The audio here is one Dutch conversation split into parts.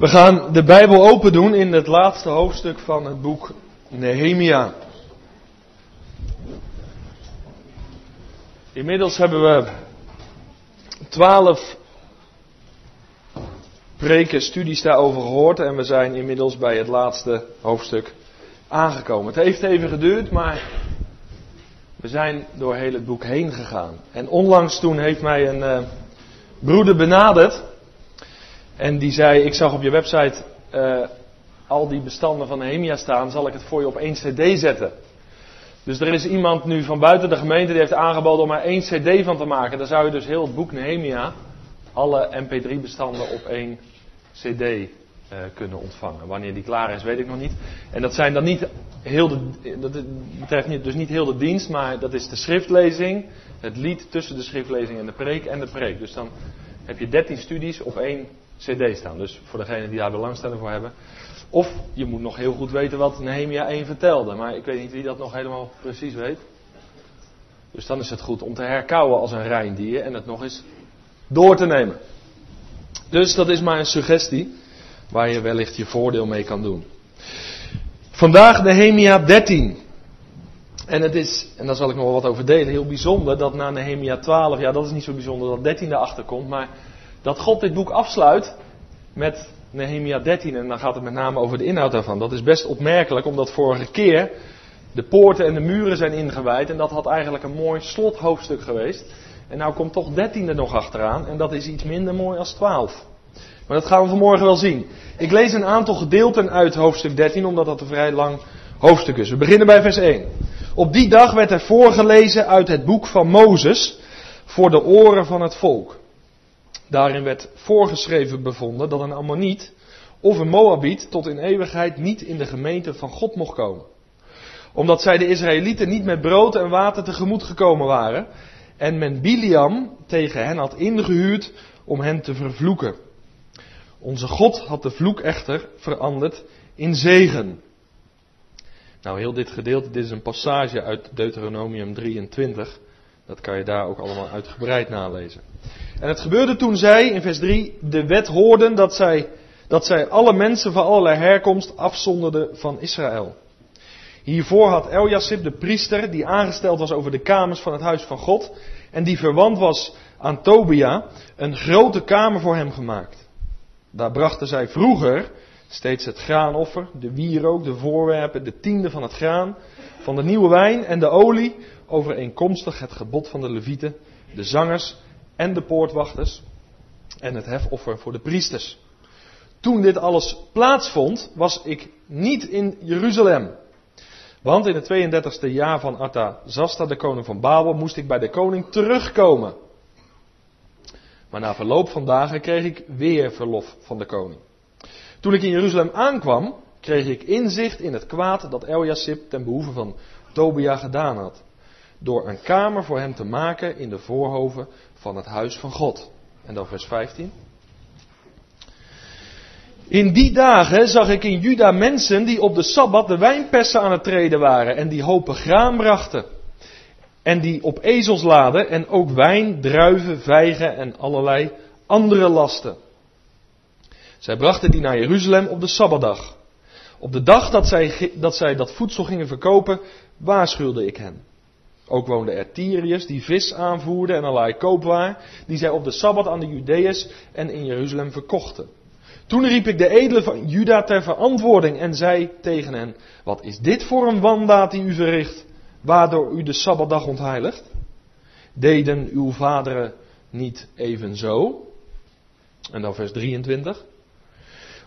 We gaan de Bijbel open doen in het laatste hoofdstuk van het boek Nehemia. Inmiddels hebben we twaalf preken, studies daarover gehoord en we zijn inmiddels bij het laatste hoofdstuk aangekomen. Het heeft even geduurd, maar we zijn door heel het boek heen gegaan. En onlangs toen heeft mij een uh, broeder benaderd en die zei, ik zag op je website uh, al die bestanden van Nehemia staan, zal ik het voor je op één cd zetten. Dus er is iemand nu van buiten de gemeente die heeft aangeboden om er één cd van te maken. Dan zou je dus heel het boek Nehemia, alle mp3 bestanden op één cd uh, kunnen ontvangen. Wanneer die klaar is, weet ik nog niet. En dat zijn dan niet heel de, dat betreft dus niet heel de dienst, maar dat is de schriftlezing, het lied tussen de schriftlezing en de preek en de preek. Dus dan heb je 13 studies op één cd staan. Dus voor degenen die daar belangstelling voor hebben. Of je moet nog heel goed weten wat Nehemia 1 vertelde. Maar ik weet niet wie dat nog helemaal precies weet. Dus dan is het goed om te herkauwen als een reindier en het nog eens door te nemen. Dus dat is maar een suggestie waar je wellicht je voordeel mee kan doen. Vandaag Nehemia 13. En het is, en daar zal ik nog wel wat over delen, heel bijzonder dat na Nehemia 12, ja dat is niet zo bijzonder dat 13 erachter komt, maar dat God dit boek afsluit met Nehemia 13. En dan gaat het met name over de inhoud daarvan. Dat is best opmerkelijk, omdat vorige keer de poorten en de muren zijn ingewijd. En dat had eigenlijk een mooi slothoofdstuk geweest. En nou komt toch 13 er nog achteraan. En dat is iets minder mooi als 12. Maar dat gaan we vanmorgen wel zien. Ik lees een aantal gedeelten uit hoofdstuk 13, omdat dat een vrij lang hoofdstuk is. We beginnen bij vers 1. Op die dag werd er voorgelezen uit het boek van Mozes voor de oren van het volk. Daarin werd voorgeschreven bevonden dat een Ammoniet of een Moabiet tot in eeuwigheid niet in de gemeente van God mocht komen. Omdat zij de Israëlieten niet met brood en water tegemoet gekomen waren en men Biliam tegen hen had ingehuurd om hen te vervloeken. Onze God had de vloek echter veranderd in zegen. Nou, heel dit gedeelte, dit is een passage uit Deuteronomium 23. Dat kan je daar ook allemaal uitgebreid nalezen. En het gebeurde toen zij, in vers 3, de wet hoorden dat zij, dat zij alle mensen van allerlei herkomst afzonderden van Israël. Hiervoor had Eljasib, de priester, die aangesteld was over de kamers van het huis van God, en die verwant was aan Tobia, een grote kamer voor hem gemaakt. Daar brachten zij vroeger steeds het graanoffer, de wierook, de voorwerpen, de tiende van het graan, van de nieuwe wijn en de olie, overeenkomstig het gebod van de levieten, de zangers en de poortwachters en het hefoffer voor de priesters. Toen dit alles plaatsvond, was ik niet in Jeruzalem. Want in het 32e jaar van Artazasta, de koning van Babel, moest ik bij de koning terugkomen. Maar na verloop van dagen kreeg ik weer verlof van de koning. Toen ik in Jeruzalem aankwam, kreeg ik inzicht in het kwaad dat Eljasib ten behoeve van Tobia gedaan had. Door een kamer voor hem te maken in de voorhoven van het huis van God. En dan vers 15. In die dagen zag ik in Juda mensen die op de Sabbat de wijnpersen aan het treden waren en die hopen graan brachten. En die op ezels laden en ook wijn, druiven, vijgen en allerlei andere lasten. Zij brachten die naar Jeruzalem op de Sabbatdag. Op de dag dat zij, dat zij dat voedsel gingen verkopen, waarschuwde ik hen. Ook woonden er Tyriërs die vis aanvoerden en allerlei koopwaar, die zij op de Sabbat aan de Judeërs en in Jeruzalem verkochten. Toen riep ik de edelen van Juda ter verantwoording en zei tegen hen, wat is dit voor een wandaad die u verricht, waardoor u de Sabbatdag ontheiligt? Deden uw vaderen niet evenzo? En dan vers 23.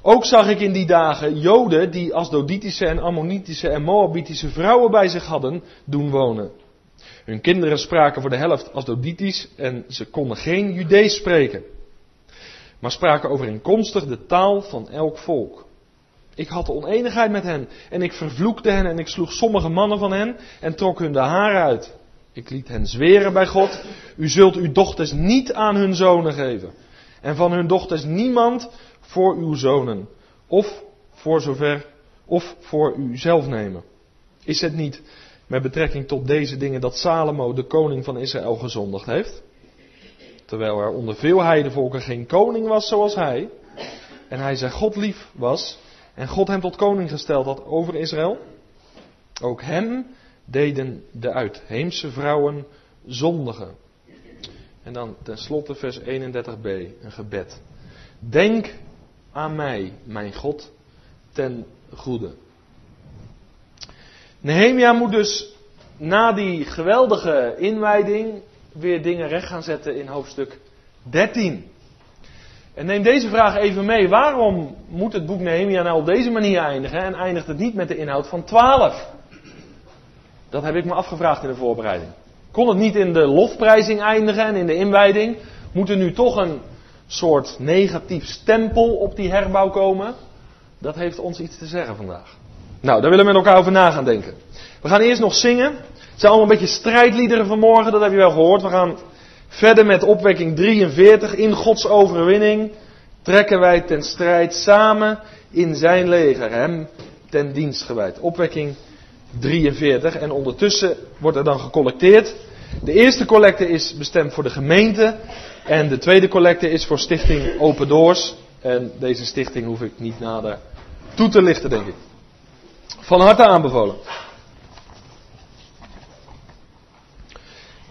Ook zag ik in die dagen Joden die Asdoditische en Ammonitische en Moabitische vrouwen bij zich hadden doen wonen. Hun kinderen spraken voor de helft Asdoditisch en ze konden geen Judees spreken. Maar spraken overeenkomstig de taal van elk volk. Ik had oneenigheid met hen en ik vervloekte hen en ik sloeg sommige mannen van hen en trok hun de haren uit. Ik liet hen zweren bij God, u zult uw dochters niet aan hun zonen geven. En van hun dochters niemand voor uw zonen. Of voor zover, of voor u zelf nemen. Is het niet met betrekking tot deze dingen dat Salomo de koning van Israël gezondigd heeft. Terwijl er onder veel heidevolken geen koning was zoals hij. en hij zijn God lief was en God hem tot koning gesteld had over Israël, ook hem deden de uitheemse vrouwen zondigen. En dan tenslotte vers 31b, een gebed. Denk aan mij, mijn God, ten goede. Nehemia moet dus na die geweldige inwijding weer dingen recht gaan zetten in hoofdstuk 13. En neem deze vraag even mee. Waarom moet het boek Nehemia nou op deze manier eindigen en eindigt het niet met de inhoud van 12? Dat heb ik me afgevraagd in de voorbereiding. Kon het niet in de lofprijzing eindigen en in de inwijding? Moet er nu toch een soort negatief stempel op die herbouw komen? Dat heeft ons iets te zeggen vandaag. Nou, daar willen we met elkaar over na gaan denken. We gaan eerst nog zingen. Het zijn allemaal een beetje strijdliederen vanmorgen, dat heb je wel gehoord. We gaan verder met opwekking 43. In Gods overwinning trekken wij ten strijd samen in zijn leger, hem ten dienst gewijd. Opwekking 43. En ondertussen wordt er dan gecollecteerd. De eerste collecte is bestemd voor de gemeente. En de tweede collecte is voor Stichting Open Doors. En deze stichting hoef ik niet nader toe te lichten, denk ik. Van harte aanbevolen.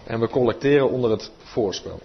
En we collecteren onder het voorspel.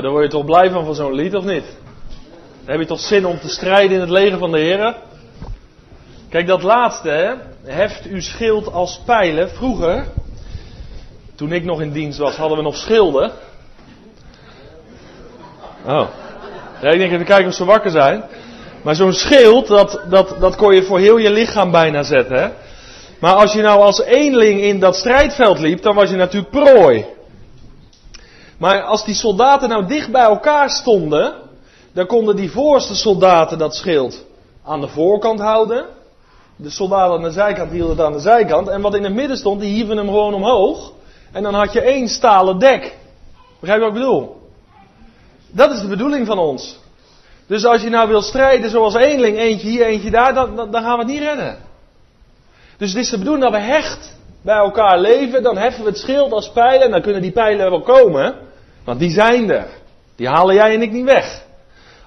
Nou, daar word je toch blij van van zo'n lied, of niet? Heb je toch zin om te strijden in het leger van de Heer? Kijk, dat laatste, hè? heft uw schild als pijlen. Vroeger, toen ik nog in dienst was, hadden we nog schilden. Oh. Ja, ik denk even kijken of ze wakker zijn. Maar zo'n schild, dat, dat, dat kon je voor heel je lichaam bijna zetten. Hè? Maar als je nou als eenling in dat strijdveld liep, dan was je natuurlijk prooi. Maar als die soldaten nou dicht bij elkaar stonden, dan konden die voorste soldaten dat schild aan de voorkant houden. De soldaten aan de zijkant hielden het aan de zijkant. En wat in het midden stond, die hieven hem gewoon omhoog. En dan had je één stalen dek. Begrijp je wat ik bedoel? Dat is de bedoeling van ons. Dus als je nou wil strijden zoals eenling, eentje hier, eentje daar, dan, dan, gaan we het niet redden. Dus het is de bedoeling dat we hecht bij elkaar leven. Dan heffen we het schild als pijlen. En dan kunnen die pijlen wel komen. Want die zijn er. Die halen jij en ik niet weg.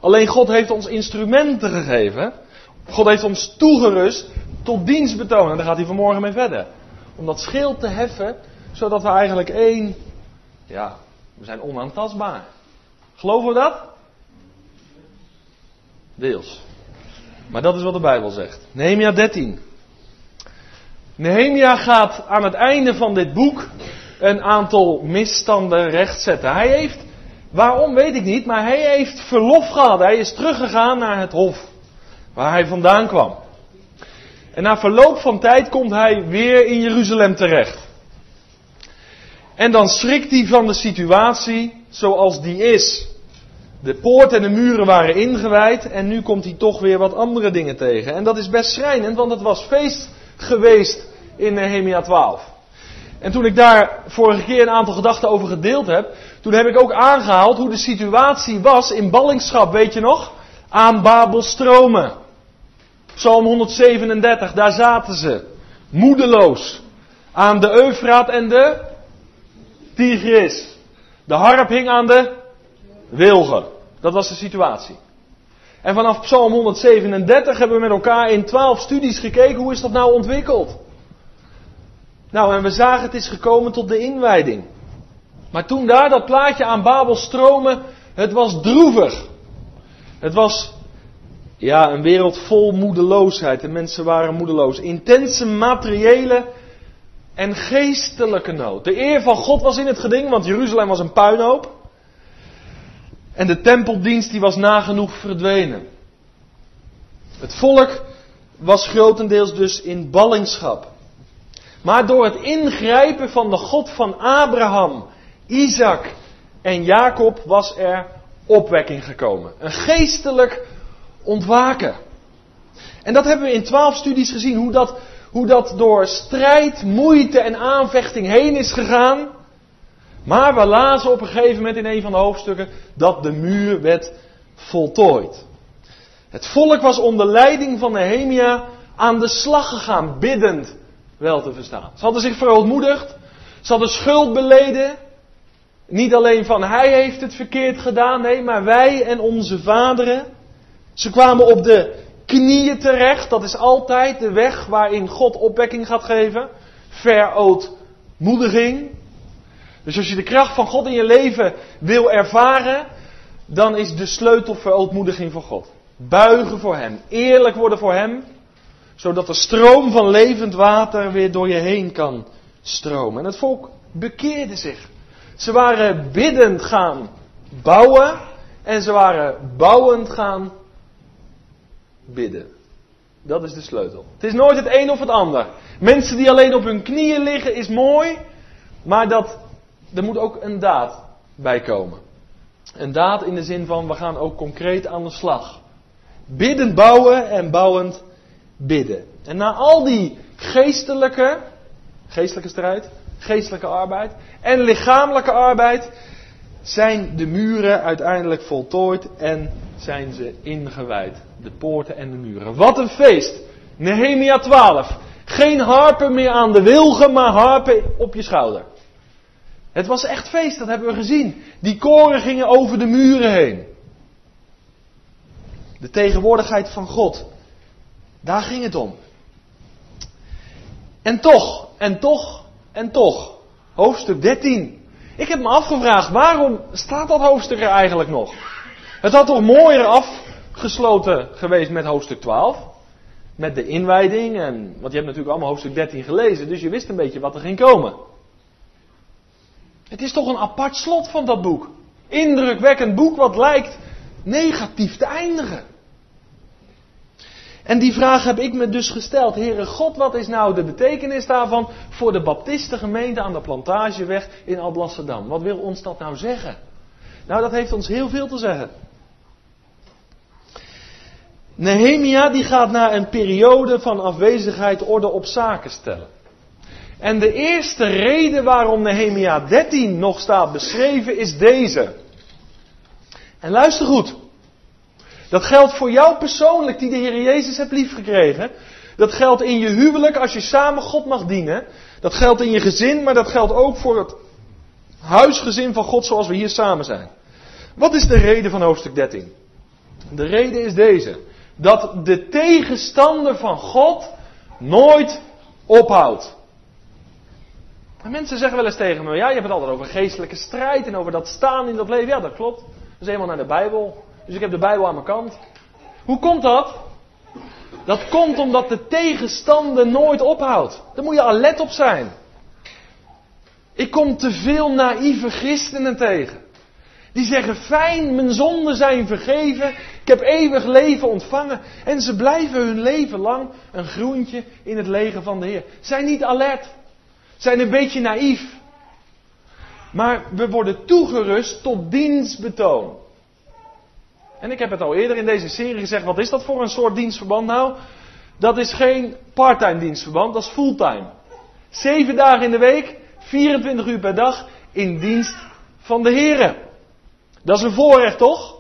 Alleen God heeft ons instrumenten gegeven. God heeft ons toegerust tot dienstbetoon. En daar gaat hij vanmorgen mee verder. Om dat schild te heffen, zodat we eigenlijk één. Ja, we zijn onaantastbaar. Geloven we dat? Deels. Maar dat is wat de Bijbel zegt. Nehemia 13. Nehemia gaat aan het einde van dit boek een aantal misstanden rechtzetten. Hij heeft, waarom weet ik niet, maar hij heeft verlof gehad. Hij is teruggegaan naar het hof waar hij vandaan kwam. En na verloop van tijd komt hij weer in Jeruzalem terecht. En dan schrikt hij van de situatie zoals die is. De poort en de muren waren ingewijd en nu komt hij toch weer wat andere dingen tegen. En dat is best schrijnend, want het was feest geweest in Nehemia 12. En toen ik daar vorige keer een aantal gedachten over gedeeld heb, toen heb ik ook aangehaald hoe de situatie was in ballingschap, weet je nog? Aan Babelstromen. Psalm 137, daar zaten ze. Moedeloos. Aan de Eufraat en de Tigris. De harp hing aan de wilgen. Dat was de situatie. En vanaf Psalm 137 hebben we met elkaar in 12 studies gekeken hoe is dat nou ontwikkeld. Nou, en we zagen het is gekomen tot de inwijding. Maar toen daar dat plaatje aan Babel stromen, het was droevig. Het was, ja, een wereld vol moedeloosheid. De mensen waren moedeloos. Intense materiële en geestelijke nood. De eer van God was in het geding, want Jeruzalem was een puinhoop. En de tempeldienst die was nagenoeg verdwenen. Het volk was grotendeels dus in ballingschap. Maar door het ingrijpen van de God van Abraham, Isaac en Jacob was er opwekking gekomen. Een geestelijk ontwaken. En dat hebben we in twaalf studies gezien, hoe dat, hoe dat door strijd, moeite en aanvechting heen is gegaan. Maar we lazen op een gegeven moment in een van de hoofdstukken dat de muur werd voltooid. Het volk was onder leiding van Nehemia aan de slag gegaan, biddend wel te verstaan. Ze hadden zich verootmoedigd, ze hadden schuld beleden. Niet alleen van hij heeft het verkeerd gedaan, nee, maar wij en onze vaderen. Ze kwamen op de knieën terecht, dat is altijd de weg waarin God opwekking gaat geven. Verootmoediging. Dus als je de kracht van God in je leven wil ervaren, dan is de sleutel verootmoediging voor God. Buigen voor Hem, eerlijk worden voor Hem, zodat de stroom van levend water weer door je heen kan stromen. En het volk bekeerde zich. Ze waren biddend gaan bouwen en ze waren bouwend gaan bidden. Dat is de sleutel. Het is nooit het een of het ander. Mensen die alleen op hun knieën liggen is mooi, maar dat er moet ook een daad bij komen. Een daad in de zin van we gaan ook concreet aan de slag. Biddend bouwen en bouwend bidden. En na al die geestelijke, geestelijke strijd, geestelijke arbeid en lichamelijke arbeid zijn de muren uiteindelijk voltooid en zijn ze ingewijd. De poorten en de muren. Wat een feest! Nehemia 12. Geen harpen meer aan de wilgen, maar harpen op je schouder. Het was echt feest, dat hebben we gezien. Die koren gingen over de muren heen. De tegenwoordigheid van God. Daar ging het om. En toch, en toch, en toch. Hoofdstuk 13. Ik heb me afgevraagd, waarom staat dat hoofdstuk er eigenlijk nog? Het had toch mooier afgesloten geweest met hoofdstuk 12? Met de inwijding, en, want je hebt natuurlijk allemaal hoofdstuk 13 gelezen, dus je wist een beetje wat er ging komen. Het is toch een apart slot van dat boek. Indrukwekkend boek wat lijkt negatief te eindigen. En die vraag heb ik me dus gesteld. Heere God, wat is nou de betekenis daarvan voor de baptistengemeente aan de plantageweg in Alblasserdam? Wat wil ons dat nou zeggen? Nou, dat heeft ons heel veel te zeggen. Nehemia die gaat na een periode van afwezigheid orde op zaken stellen. En de eerste reden waarom Nehemia 13 nog staat beschreven is deze. En luister goed. Dat geldt voor jou persoonlijk die de Heer Jezus hebt liefgekregen. Dat geldt in je huwelijk als je samen God mag dienen. Dat geldt in je gezin, maar dat geldt ook voor het huisgezin van God zoals we hier samen zijn. Wat is de reden van hoofdstuk 13? De reden is deze. Dat de tegenstander van God nooit ophoudt. En mensen zeggen wel eens tegen me, ja, je hebt het altijd over geestelijke strijd en over dat staan in dat leven. Ja, dat klopt. Dat is helemaal naar de Bijbel. Dus ik heb de Bijbel aan mijn kant. Hoe komt dat? Dat komt omdat de tegenstander nooit ophoudt. Daar moet je alert op zijn. Ik kom te veel naïeve christenen tegen. Die zeggen, fijn, mijn zonden zijn vergeven. Ik heb eeuwig leven ontvangen. En ze blijven hun leven lang een groentje in het leger van de Heer. Zijn niet alert. Zijn een beetje naïef. Maar we worden toegerust tot dienstbetoon. En ik heb het al eerder in deze serie gezegd, wat is dat voor een soort dienstverband nou? Dat is geen parttime dienstverband, dat is fulltime. Zeven dagen in de week, 24 uur per dag in dienst van de Heren. Dat is een voorrecht toch?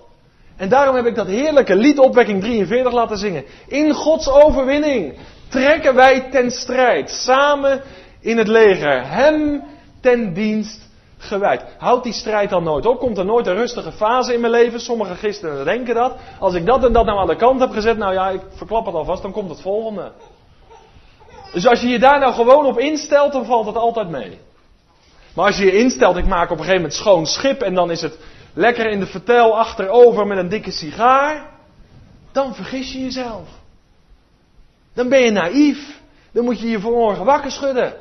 En daarom heb ik dat heerlijke lied Opwekking 43 laten zingen. In Gods overwinning trekken wij ten strijd, samen in het leger, Hem ten dienst gewijd. Houdt die strijd dan nooit op? Komt er nooit een rustige fase in mijn leven? Sommige christenen denken dat. Als ik dat en dat nou aan de kant heb gezet, nou ja, ik verklap het alvast, dan komt het volgende. Dus als je je daar nou gewoon op instelt, dan valt het altijd mee. Maar als je je instelt, ik maak op een gegeven moment schoon schip en dan is het lekker in de vertel achterover met een dikke sigaar, dan vergis je jezelf. Dan ben je naïef. Dan moet je je vanmorgen wakker schudden.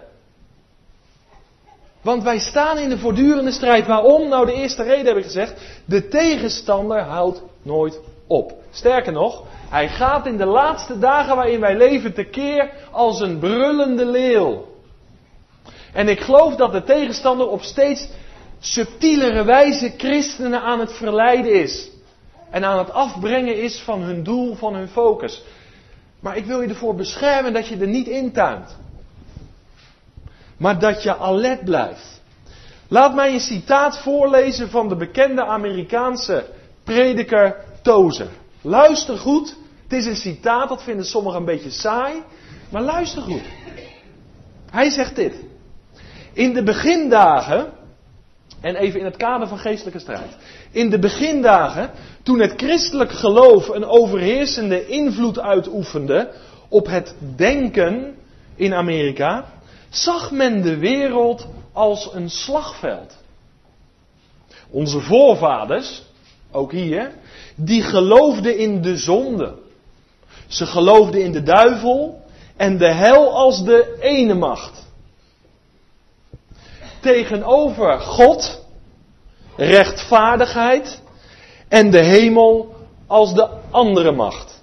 Want wij staan in een voortdurende strijd. Waarom? Nou, de eerste reden heb ik gezegd. De tegenstander houdt nooit op. Sterker nog, hij gaat in de laatste dagen waarin wij leven tekeer als een brullende leeuw. En ik geloof dat de tegenstander op steeds subtielere wijze christenen aan het verleiden is. En aan het afbrengen is van hun doel, van hun focus. Maar ik wil je ervoor beschermen dat je er niet intuint maar dat je alert blijft. Laat mij een citaat voorlezen van de bekende Amerikaanse prediker Tozer. Luister goed. Het is een citaat, dat vinden sommigen een beetje saai. Maar luister goed. Hij zegt dit. In de begindagen, en even in het kader van geestelijke strijd. In de begindagen, toen het christelijk geloof een overheersende invloed uitoefende op het denken in Amerika, zag men de wereld als een slagveld. Onze voorvaders, ook hier, die geloofden in de zonde. Ze geloofden in de duivel en de hel als de ene macht. Tegenover God, rechtvaardigheid en de hemel als de andere macht.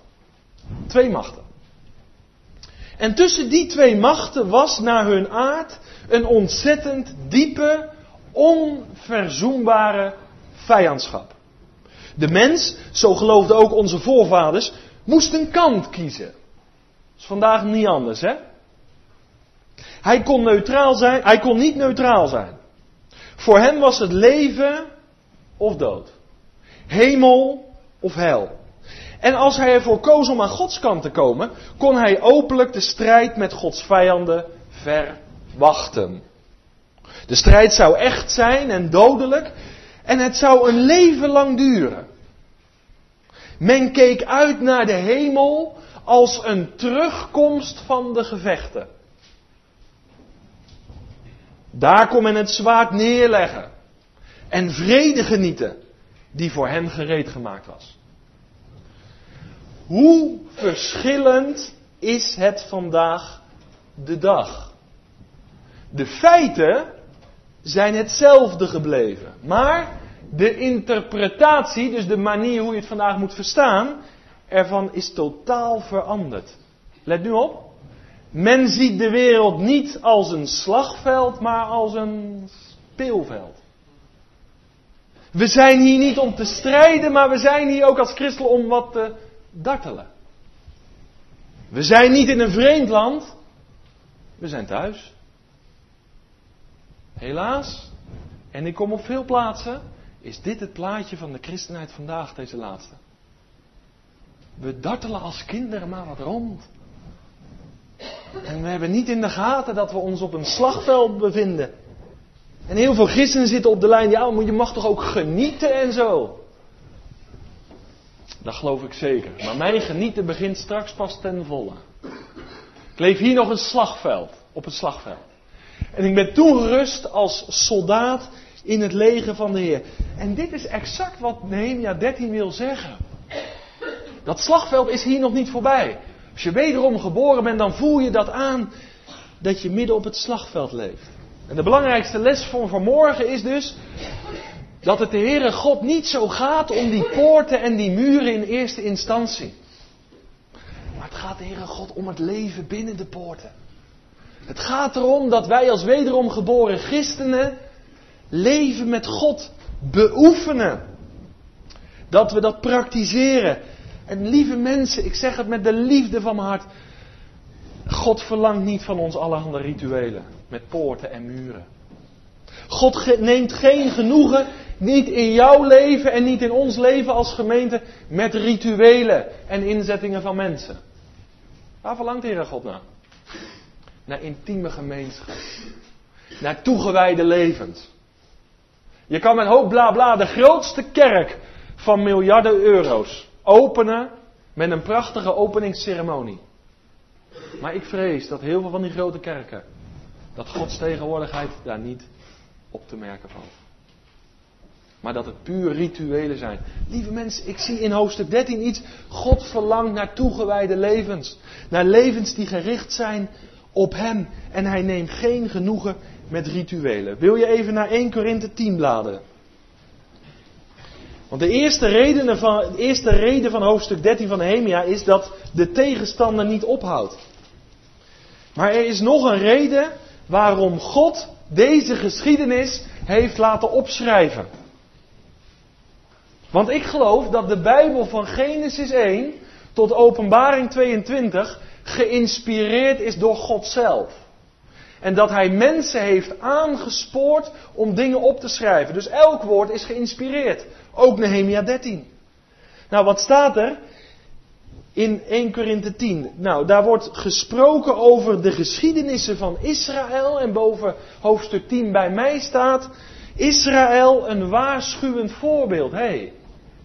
Twee machten. En tussen die twee machten was naar hun aard een ontzettend diepe, onverzoenbare vijandschap. De mens, zo geloofden ook onze voorvaders, moest een kant kiezen. Dat is vandaag niet anders, hè? Hij kon neutraal zijn, hij kon niet neutraal zijn. Voor hem was het leven of dood. Hemel of hel. En als hij ervoor koos om aan Gods kant te komen, kon hij openlijk de strijd met Gods vijanden verwachten. De strijd zou echt zijn en dodelijk en het zou een leven lang duren. Men keek uit naar de hemel als een terugkomst van de gevechten. Daar kon men het zwaard neerleggen. en vrede genieten die voor hen gereed gemaakt was. Hoe verschillend is het vandaag de dag? De feiten zijn hetzelfde gebleven, maar de interpretatie, dus de manier hoe je het vandaag moet verstaan, ervan is totaal veranderd. Let nu op. Men ziet de wereld niet als een slagveld, maar als een speelveld. We zijn hier niet om te strijden, maar we zijn hier ook als christenen om wat te dartelen. We zijn niet in een vreemd land, we zijn thuis. Helaas, en ik kom op veel plaatsen, is dit het plaatje van de christenheid vandaag, deze laatste. We dartelen als kinderen maar wat rond. En we hebben niet in de gaten dat we ons op een slagveld bevinden. En heel veel christenen zitten op de lijn, ja, maar je mag toch ook genieten en zo. Dat geloof ik zeker. Maar mijn genieten begint straks pas ten volle. Ik leef hier nog een slagveld, op het slagveld. En ik ben toegerust als soldaat in het leger van de Heer. En dit is exact wat Nehemia 13 wil zeggen. Dat slagveld is hier nog niet voorbij. Als je wederom geboren bent, dan voel je dat aan dat je midden op het slagveld leeft. En de belangrijkste les van vanmorgen is dus dat het de Heere God niet zo gaat om die poorten en die muren in eerste instantie. Maar het gaat de Heere God om het leven binnen de poorten. Het gaat erom dat wij als wederom geboren christenen leven met God beoefenen. Dat we dat praktiseren. En lieve mensen, ik zeg het met de liefde van mijn hart. God verlangt niet van ons allerhande rituelen met poorten en muren. God neemt geen genoegen, niet in jouw leven en niet in ons leven als gemeente, met rituelen en inzettingen van mensen. Waar verlangt de Heer God naar? Naar intieme gemeenschap. Naar toegewijde levens. Je kan met hoop bla bla de grootste kerk van miljarden euro's openen met een prachtige openingsceremonie. Maar ik vrees dat heel veel van die grote kerken, dat Gods tegenwoordigheid daar niet op te merken valt. Maar dat het puur rituelen zijn. Lieve mensen, ik zie in hoofdstuk 13 iets. God verlangt naar toegewijde levens. Naar levens die gericht zijn op Hem. En Hij neemt geen genoegen met rituelen. Wil je even naar 1 Korinthe 10 bladeren? Want de eerste, reden van, de eerste reden van hoofdstuk 13 van Nehemia is dat de tegenstander niet ophoudt. Maar er is nog een reden waarom God deze geschiedenis heeft laten opschrijven. Want ik geloof dat de Bijbel van Genesis 1 tot Openbaring 22 geïnspireerd is door God zelf. En dat hij mensen heeft aangespoord om dingen op te schrijven. Dus elk woord is geïnspireerd. Ook Nehemia 13. Nou, wat staat er in 1 Korinthe 10? Nou, daar wordt gesproken over de geschiedenissen van Israël. En boven hoofdstuk 10 bij mij staat Israël een waarschuwend voorbeeld. hey,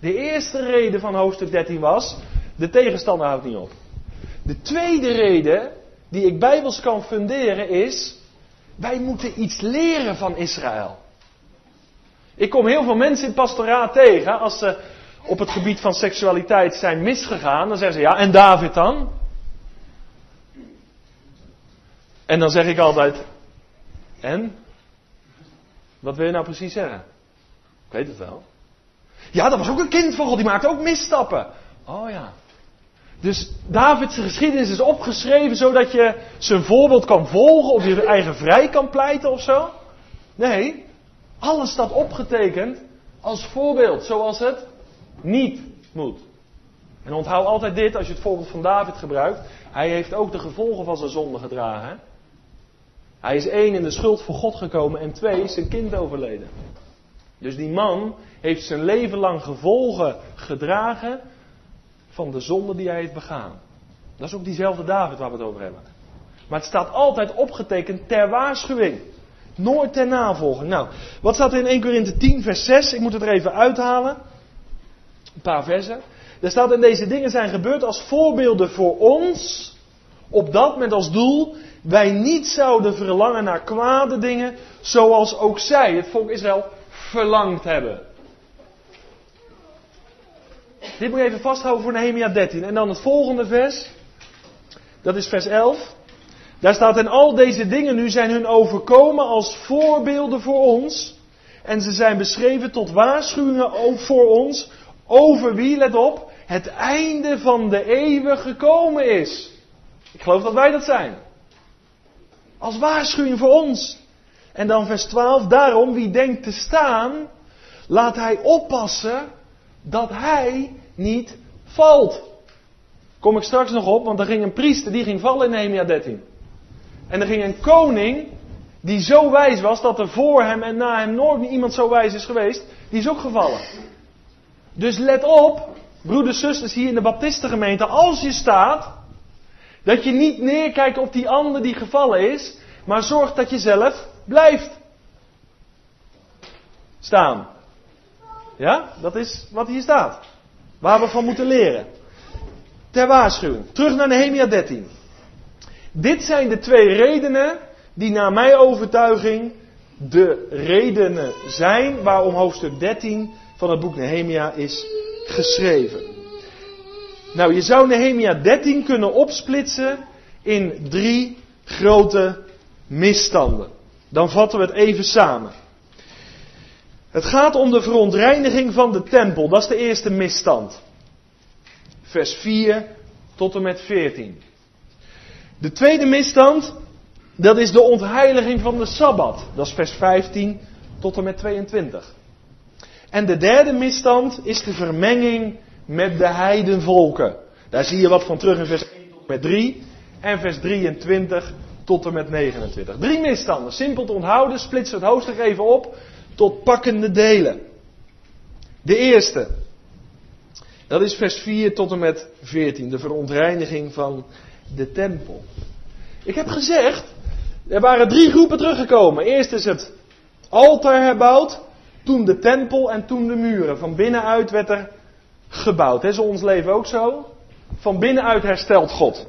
de eerste reden van hoofdstuk 13 was, de tegenstander houdt niet op. De tweede reden die ik bijbels kan funderen is, wij moeten iets leren van Israël. Ik kom heel veel mensen in pastoraat tegen, als ze op het gebied van seksualiteit zijn misgegaan, dan zeggen ze ja, en David dan? En dan zeg ik altijd, en? Wat wil je nou precies zeggen? Ik weet het wel. Ja, dat was ook een kind van God, die maakte ook misstappen. Oh ja. Dus Davids geschiedenis is opgeschreven zodat je zijn voorbeeld kan volgen of je eigen vrij kan pleiten of zo. Nee, alles staat opgetekend als voorbeeld zoals het niet moet. En onthoud altijd dit als je het voorbeeld van David gebruikt. Hij heeft ook de gevolgen van zijn zonde gedragen. Hij is één in de schuld voor God gekomen en twee zijn kind overleden. Dus die man heeft zijn leven lang gevolgen gedragen van de zonde die hij heeft begaan. Dat is ook diezelfde David waar we het over hebben. Maar het staat altijd opgetekend ter waarschuwing. Nooit ter navolging. Nou, wat staat er in 1 Korinthe 10, vers 6? Ik moet het er even uithalen. Een paar versen. Er staat in deze dingen zijn gebeurd als voorbeelden voor ons. Opdat met als doel wij niet zouden verlangen naar kwade dingen. Zoals ook zij, het volk Israël, verlangd hebben. Dit moet je even vasthouden voor Nehemia 13. En dan het volgende vers. Dat is vers 11. Daar staat, en al deze dingen nu zijn hun overkomen als voorbeelden voor ons. En ze zijn beschreven tot waarschuwingen ook voor ons. Over wie, let op, het einde van de eeuwen gekomen is. Ik geloof dat wij dat zijn. Als waarschuwing voor ons. En dan vers 12, daarom wie denkt te staan, laat hij oppassen dat hij niet valt. Kom ik straks nog op, want er ging een priester die ging vallen in Nehemia 13. En er ging een koning die zo wijs was dat er voor hem en na hem nooit iemand zo wijs is geweest, die is ook gevallen. Dus let op, broeders, zusters hier in de Baptistengemeente, als je staat, dat je niet neerkijkt op die ander die gevallen is, maar zorg dat je zelf blijft staan. Ja, dat is wat hier staat. Waar we van moeten leren. Ter waarschuwing. Terug naar Nehemia 13. Dit zijn de twee redenen die naar mijn overtuiging de redenen zijn waarom hoofdstuk 13 van het boek Nehemia is geschreven. Nou, je zou Nehemia 13 kunnen opsplitsen in drie grote misstanden. Dan vatten we het even samen. Het gaat om de verontreiniging van de tempel. Dat is de eerste misstand. Vers 4 tot en met 14. De tweede misstand, dat is de ontheiliging van de Sabbat. Dat is vers 15 tot en met 22. En de derde misstand is de vermenging met de heidenvolken. Daar zie je wat van terug in vers 1 tot en met 3 en vers 23 tot en met 29. Drie misstanden, simpel te onthouden, splitsen het hoofdstuk even op tot pakkende delen. De eerste, dat is vers 4 tot en met 14, de verontreiniging van de tempel. Ik heb gezegd, er waren drie groepen teruggekomen. Eerst is het altaar herbouwd, toen de tempel en toen de muren. Van binnenuit werd er gebouwd. Is ons leven ook zo? Van binnenuit herstelt God.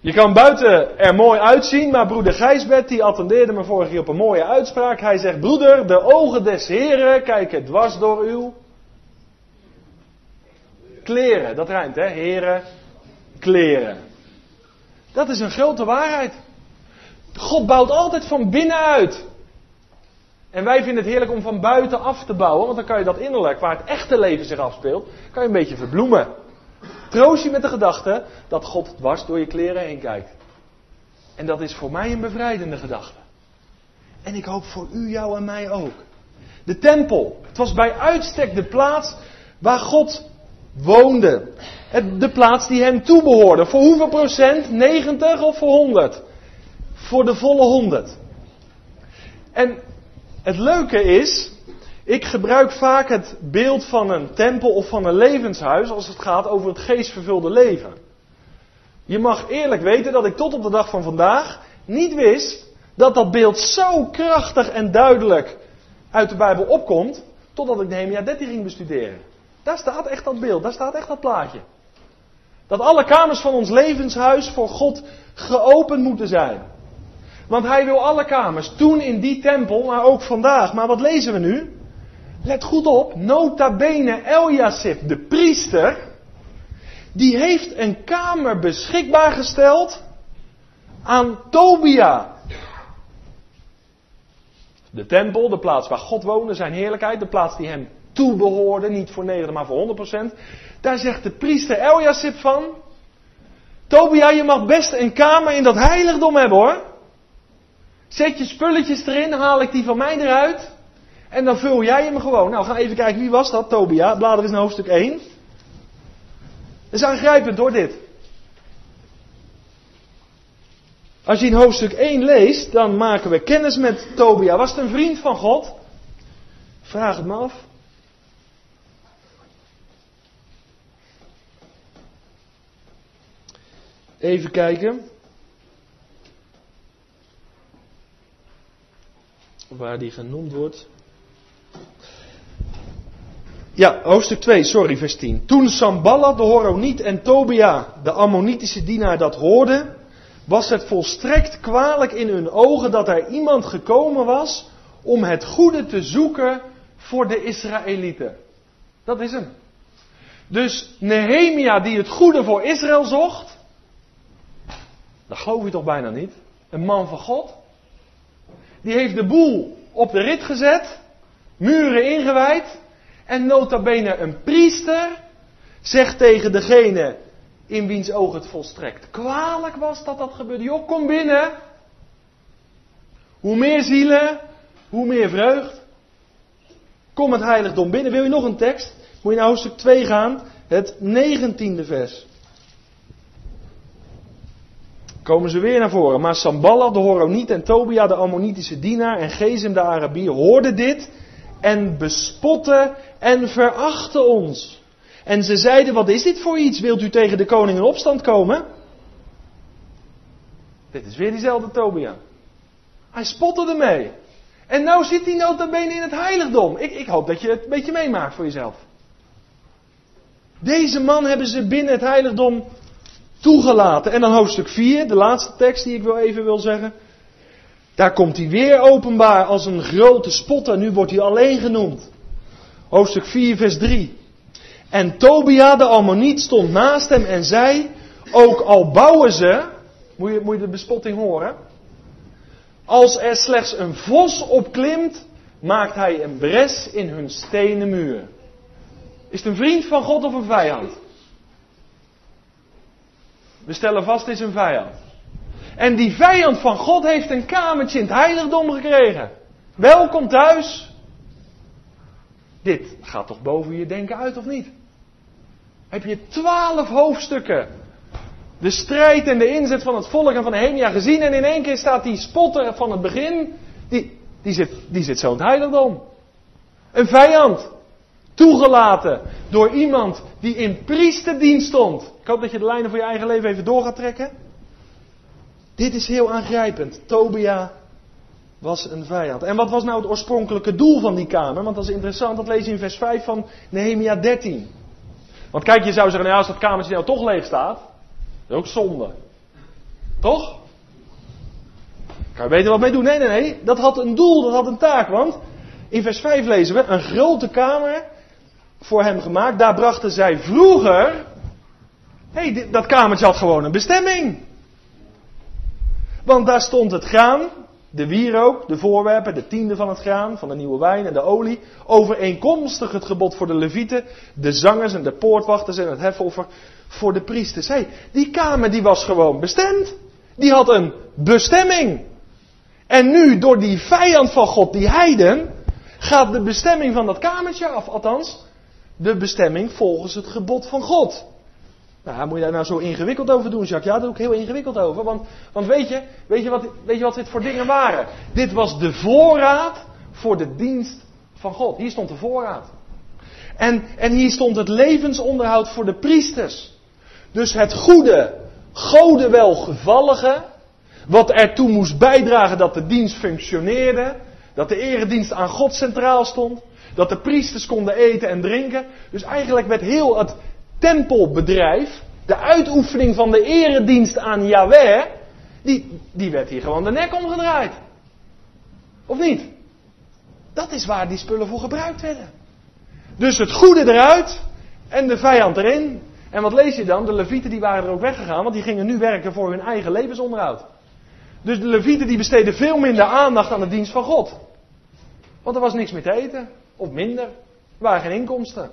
Je kan buiten er mooi uitzien, maar broeder Gijsbert die attendeerde me vorige keer op een mooie uitspraak. Hij zegt, broeder, de ogen des Heren kijken dwars door uw kleren. Dat rijmt, hè? Heren, kleren. Dat is een grote waarheid. God bouwt altijd van binnenuit. En wij vinden het heerlijk om van buiten af te bouwen, want dan kan je dat innerlijk, waar het echte leven zich afspeelt, kan je een beetje verbloemen. Troost je met de gedachte dat God dwars door je kleren heen kijkt. En dat is voor mij een bevrijdende gedachte. En ik hoop voor u, jou en mij ook. De tempel. Het was bij uitstek de plaats waar God woonde. De plaats die hem toebehoorde. Voor hoeveel procent? 90 of voor 100? Voor de volle 100. En het leuke is, ik gebruik vaak het beeld van een tempel of van een levenshuis als het gaat over het geestvervulde leven. Je mag eerlijk weten dat ik tot op de dag van vandaag niet wist dat dat beeld zo krachtig en duidelijk uit de Bijbel opkomt, totdat ik Nehemia 13 ging bestuderen. Daar staat echt dat beeld, daar staat echt dat plaatje. Dat alle kamers van ons levenshuis voor God geopend moeten zijn. Want hij wil alle kamers, toen in die tempel, maar ook vandaag. Maar wat lezen we nu? Let goed op, nota bene Eliasib, de priester, die heeft een kamer beschikbaar gesteld aan Tobia. De tempel, de plaats waar God woonde, zijn heerlijkheid, de plaats die hem toebehoorde, niet voor 90, maar voor 100%. Daar zegt de priester Eliasib van, Tobia, je mag best een kamer in dat heiligdom hebben hoor. Zet je spulletjes erin, haal ik die van mij eruit. En dan vul jij hem gewoon. Nou, we gaan even kijken, wie was dat? Tobia. Blader is in hoofdstuk 1. Dat is aangrijpend door dit. Als je in hoofdstuk 1 leest, dan maken we kennis met Tobia. Was het een vriend van God? Vraag het me af. Even kijken. Waar die genoemd wordt. Ja, hoofdstuk 2, sorry, vers 10. Toen Samballa de Horoniet en Tobia, de Ammonitische dienaar, dat hoorden, was het volstrekt kwalijk in hun ogen dat er iemand gekomen was om het goede te zoeken voor de Israëlieten. Dat is hem. Dus Nehemia die het goede voor Israël zocht, dat geloof je toch bijna niet? Een man van God. Die heeft de boel op de rit gezet, muren ingewijd en nota bene een priester zegt tegen degene in wiens oog het volstrekt kwalijk was dat dat gebeurde. Joh, kom binnen. Hoe meer zielen, hoe meer vreugd. Kom het heiligdom binnen. Wil je nog een tekst? Moet je naar hoofdstuk 2 gaan, het negentiende vers. Komen ze weer naar voren. Maar Samballah, de Horoniet en Tobia, de Ammonitische dienaar en Gezem, de Arabier, hoorden dit en bespotten en verachten ons. En ze zeiden, wat is dit voor iets? Wilt u tegen de koning in opstand komen? Dit is weer diezelfde Tobia. Hij spotte ermee. En nou zit hij nota bene in het heiligdom. Ik, ik hoop dat je het een beetje meemaakt voor jezelf. Deze man hebben ze binnen het heiligdom toegelaten. En dan hoofdstuk 4, de laatste tekst die ik wel even wil zeggen. Daar komt hij weer openbaar als een grote spotter. Nu wordt hij alleen genoemd. Hoofdstuk 4, vers 3. En Tobia de Ammoniet stond naast hem en zei: Ook al bouwen ze. Moet je, moet je de bespotting horen? Als er slechts een vos opklimt, maakt hij een bres in hun stenen muur. Is het een vriend van God of een vijand? We stellen vast, het is een vijand. En die vijand van God heeft een kamertje in het heiligdom gekregen. Welkom thuis. Dit gaat toch boven je denken uit, of niet? Heb je twaalf hoofdstukken. De strijd en de inzet van het volk en van Nehemia gezien. En in één keer staat die spotter van het begin. Die, die, zit, die zit zo in het heiligdom. Een vijand. Toegelaten door iemand die in priesterdienst stond. Ik hoop dat je de lijnen voor je eigen leven even door gaat trekken. Dit is heel aangrijpend. Tobia was een vijand. En wat was nou het oorspronkelijke doel van die kamer? Want dat is interessant, dat lees je in vers 5 van Nehemia 13. Want kijk, je zou zeggen, nou als dat kamertje nou toch leeg staat, dat is ook zonde. Toch? Kan je weten wat mee doen? Nee, nee, nee. Dat had een doel, dat had een taak. Want in vers 5 lezen we, een grote kamer voor hem gemaakt. Daar brachten zij vroeger. Hé, hey, dat kamertje had gewoon een bestemming. Want daar stond het graan, de wierook, de voorwerpen, de tiende van het graan, van de nieuwe wijn en de olie. Overeenkomstig het gebod voor de levieten, de zangers en de poortwachters en het hefoffer voor de priesters. Hé, die kamer die was gewoon bestemd. Die had een bestemming. En nu, door die vijand van God, die heiden, gaat de bestemming van dat kamertje af. Althans, de bestemming volgens het gebod van God. Nou, moet je daar nou zo ingewikkeld over doen, Jacques? Ja, daar ook heel ingewikkeld over. Want, want weet, je, weet, je wat, weet je wat dit voor dingen waren? Dit was de voorraad voor de dienst van God. Hier stond de voorraad. En, en hier stond het levensonderhoud voor de priesters. Dus het goede, gode welgevallige, wat ertoe moest bijdragen dat de dienst functioneerde, dat de eredienst aan God centraal stond, dat de priesters konden eten en drinken. Dus eigenlijk werd heel het tempelbedrijf, de uitoefening van de eredienst aan Yahweh, die, die werd hier gewoon de nek omgedraaid. Of niet? Dat is waar die spullen voor gebruikt werden. Dus het goede eruit en de vijand erin. En wat lees je dan? De levieten die waren er ook weggegaan, want die gingen nu werken voor hun eigen levensonderhoud. Dus de levieten die besteden veel minder aandacht aan de dienst van God. Want er was niks meer te eten. Of minder. Er waren geen inkomsten.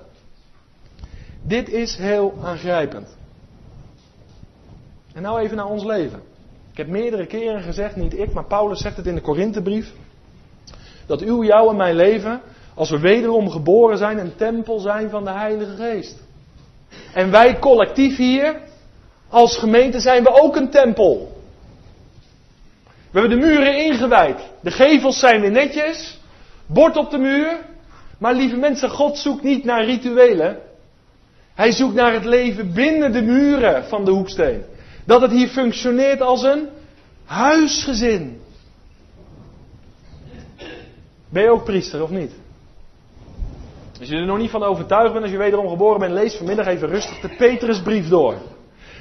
Dit is heel aangrijpend. En nou even naar ons leven. Ik heb meerdere keren gezegd, niet ik, maar Paulus zegt het in de Korinthebrief. Dat uw, jou en mijn leven, als we wederom geboren zijn, een tempel zijn van de Heilige Geest. En wij collectief hier, als gemeente, zijn we ook een tempel. We hebben de muren ingewijd. De gevels zijn weer netjes. Bord op de muur. Maar lieve mensen, God zoekt niet naar rituelen. Hij zoekt naar het leven binnen de muren van de hoeksteen. Dat het hier functioneert als een huisgezin. Ben je ook priester of niet? Als je er nog niet van overtuigd bent, als je wederom geboren bent, lees vanmiddag even rustig de Petrusbrief door.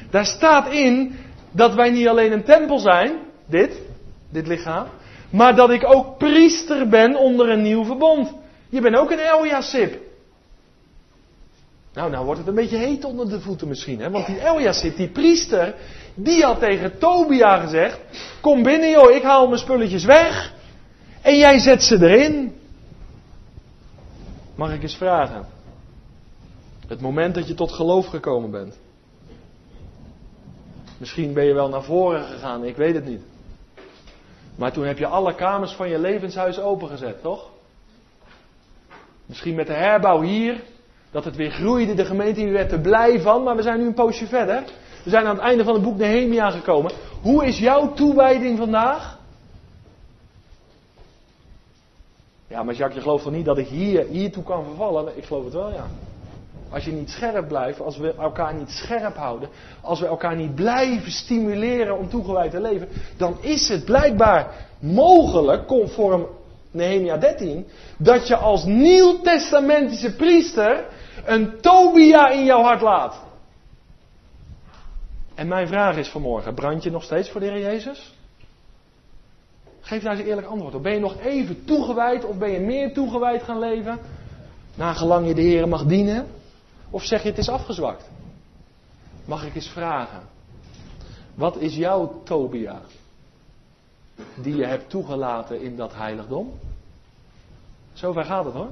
Daar staat in dat wij niet alleen een tempel zijn, dit, dit lichaam, Maar dat ik ook priester ben onder een nieuw verbond. Je bent ook een Eliasib. Nou, nou wordt het een beetje heet onder de voeten misschien. Hè? Want die Eliasib, die priester, die had tegen Tobia gezegd: Kom binnen joh, ik haal mijn spulletjes weg. En jij zet ze erin. Mag ik eens vragen? Het moment dat je tot geloof gekomen bent. Misschien ben je wel naar voren gegaan, ik weet het niet. Maar toen heb je alle kamers van je levenshuis opengezet, toch? Misschien met de herbouw hier, dat het weer groeide, de gemeente hier werd er blij van, maar we zijn nu een poosje verder. We zijn aan het einde van het boek Nehemia gekomen. Hoe is jouw toewijding vandaag? Ja, maar Jacques, je gelooft toch niet dat ik hier, hiertoe kan vervallen? Ik geloof het wel, ja. Als je niet scherp blijft, als we elkaar niet scherp houden, als we elkaar niet blijven stimuleren om toegewijd te leven, dan is het blijkbaar mogelijk, conform Nehemia 13, dat je als nieuw-testamentische priester een Tobia in jouw hart laat. En mijn vraag is vanmorgen, brand je nog steeds voor de Heer Jezus? Geef daar eens een eerlijk antwoord op. Ben je nog even toegewijd of ben je meer toegewijd gaan leven? Nagelang je de Heer mag dienen? Of zeg je het is afgezwakt? Mag ik eens vragen? Wat is jouw Tobia? Die je hebt toegelaten in dat heiligdom? Zover gaat het hoor.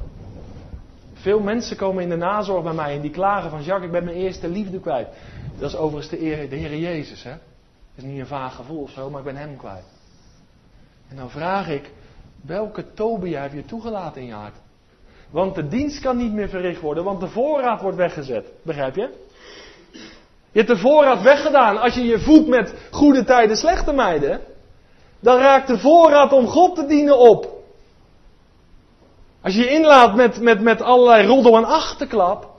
Veel mensen komen in de nazorg bij mij en die klagen van Jacques, ik ben mijn eerste liefde kwijt. Dat is overigens de, Heer, de Jezus. Hè? Dat is niet een vaag gevoel of zo, maar ik ben hem kwijt. En dan vraag ik, welke Tobia heb je toegelaten in je hart? Want de dienst kan niet meer verricht worden, want de voorraad wordt weggezet. Begrijp je? Je hebt de voorraad weggedaan. Als je je voedt met goede tijden, slechte meiden, dan raakt de voorraad om God te dienen op. Als je je inlaat met, met, met allerlei roddel en achterklap,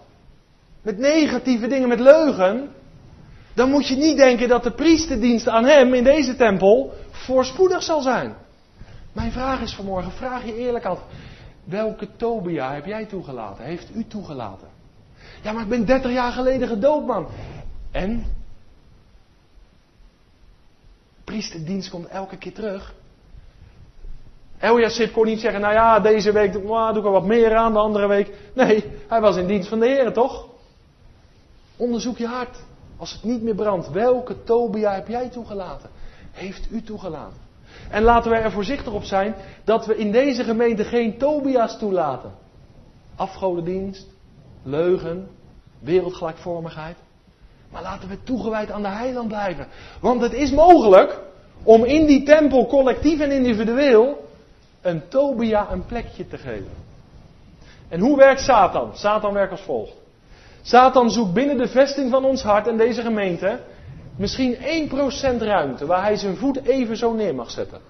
met negatieve dingen, met leugen, dan moet je niet denken dat de priesterdienst aan hem in deze tempel voorspoedig zal zijn. Mijn vraag is vanmorgen, vraag je eerlijk af, welke Tobia heb jij toegelaten? Heeft u toegelaten? Ja, maar ik ben 30 jaar geleden gedoopt, man. En? Priesterdienst komt elke keer terug. Eliasib kon niet zeggen, nou ja, deze week doe ik er wat meer aan, de andere week. Nee, hij was in dienst van de Heer, toch? Onderzoek je hart. Als het niet meer brandt, welke Tobia heb jij toegelaten? Heeft u toegelaten? En laten wij er voorzichtig op zijn dat we in deze gemeente geen Tobia's toelaten. Afgodendienst, leugen, wereldgelijkvormigheid. Maar laten we toegewijd aan de heiland blijven. Want het is mogelijk om in die tempel collectief en individueel een Tobia een plekje te geven. En hoe werkt Satan? Satan werkt als volgt. Satan zoekt binnen de vesting van ons hart en deze gemeente misschien 1% ruimte waar hij zijn voet even zo neer mag zetten.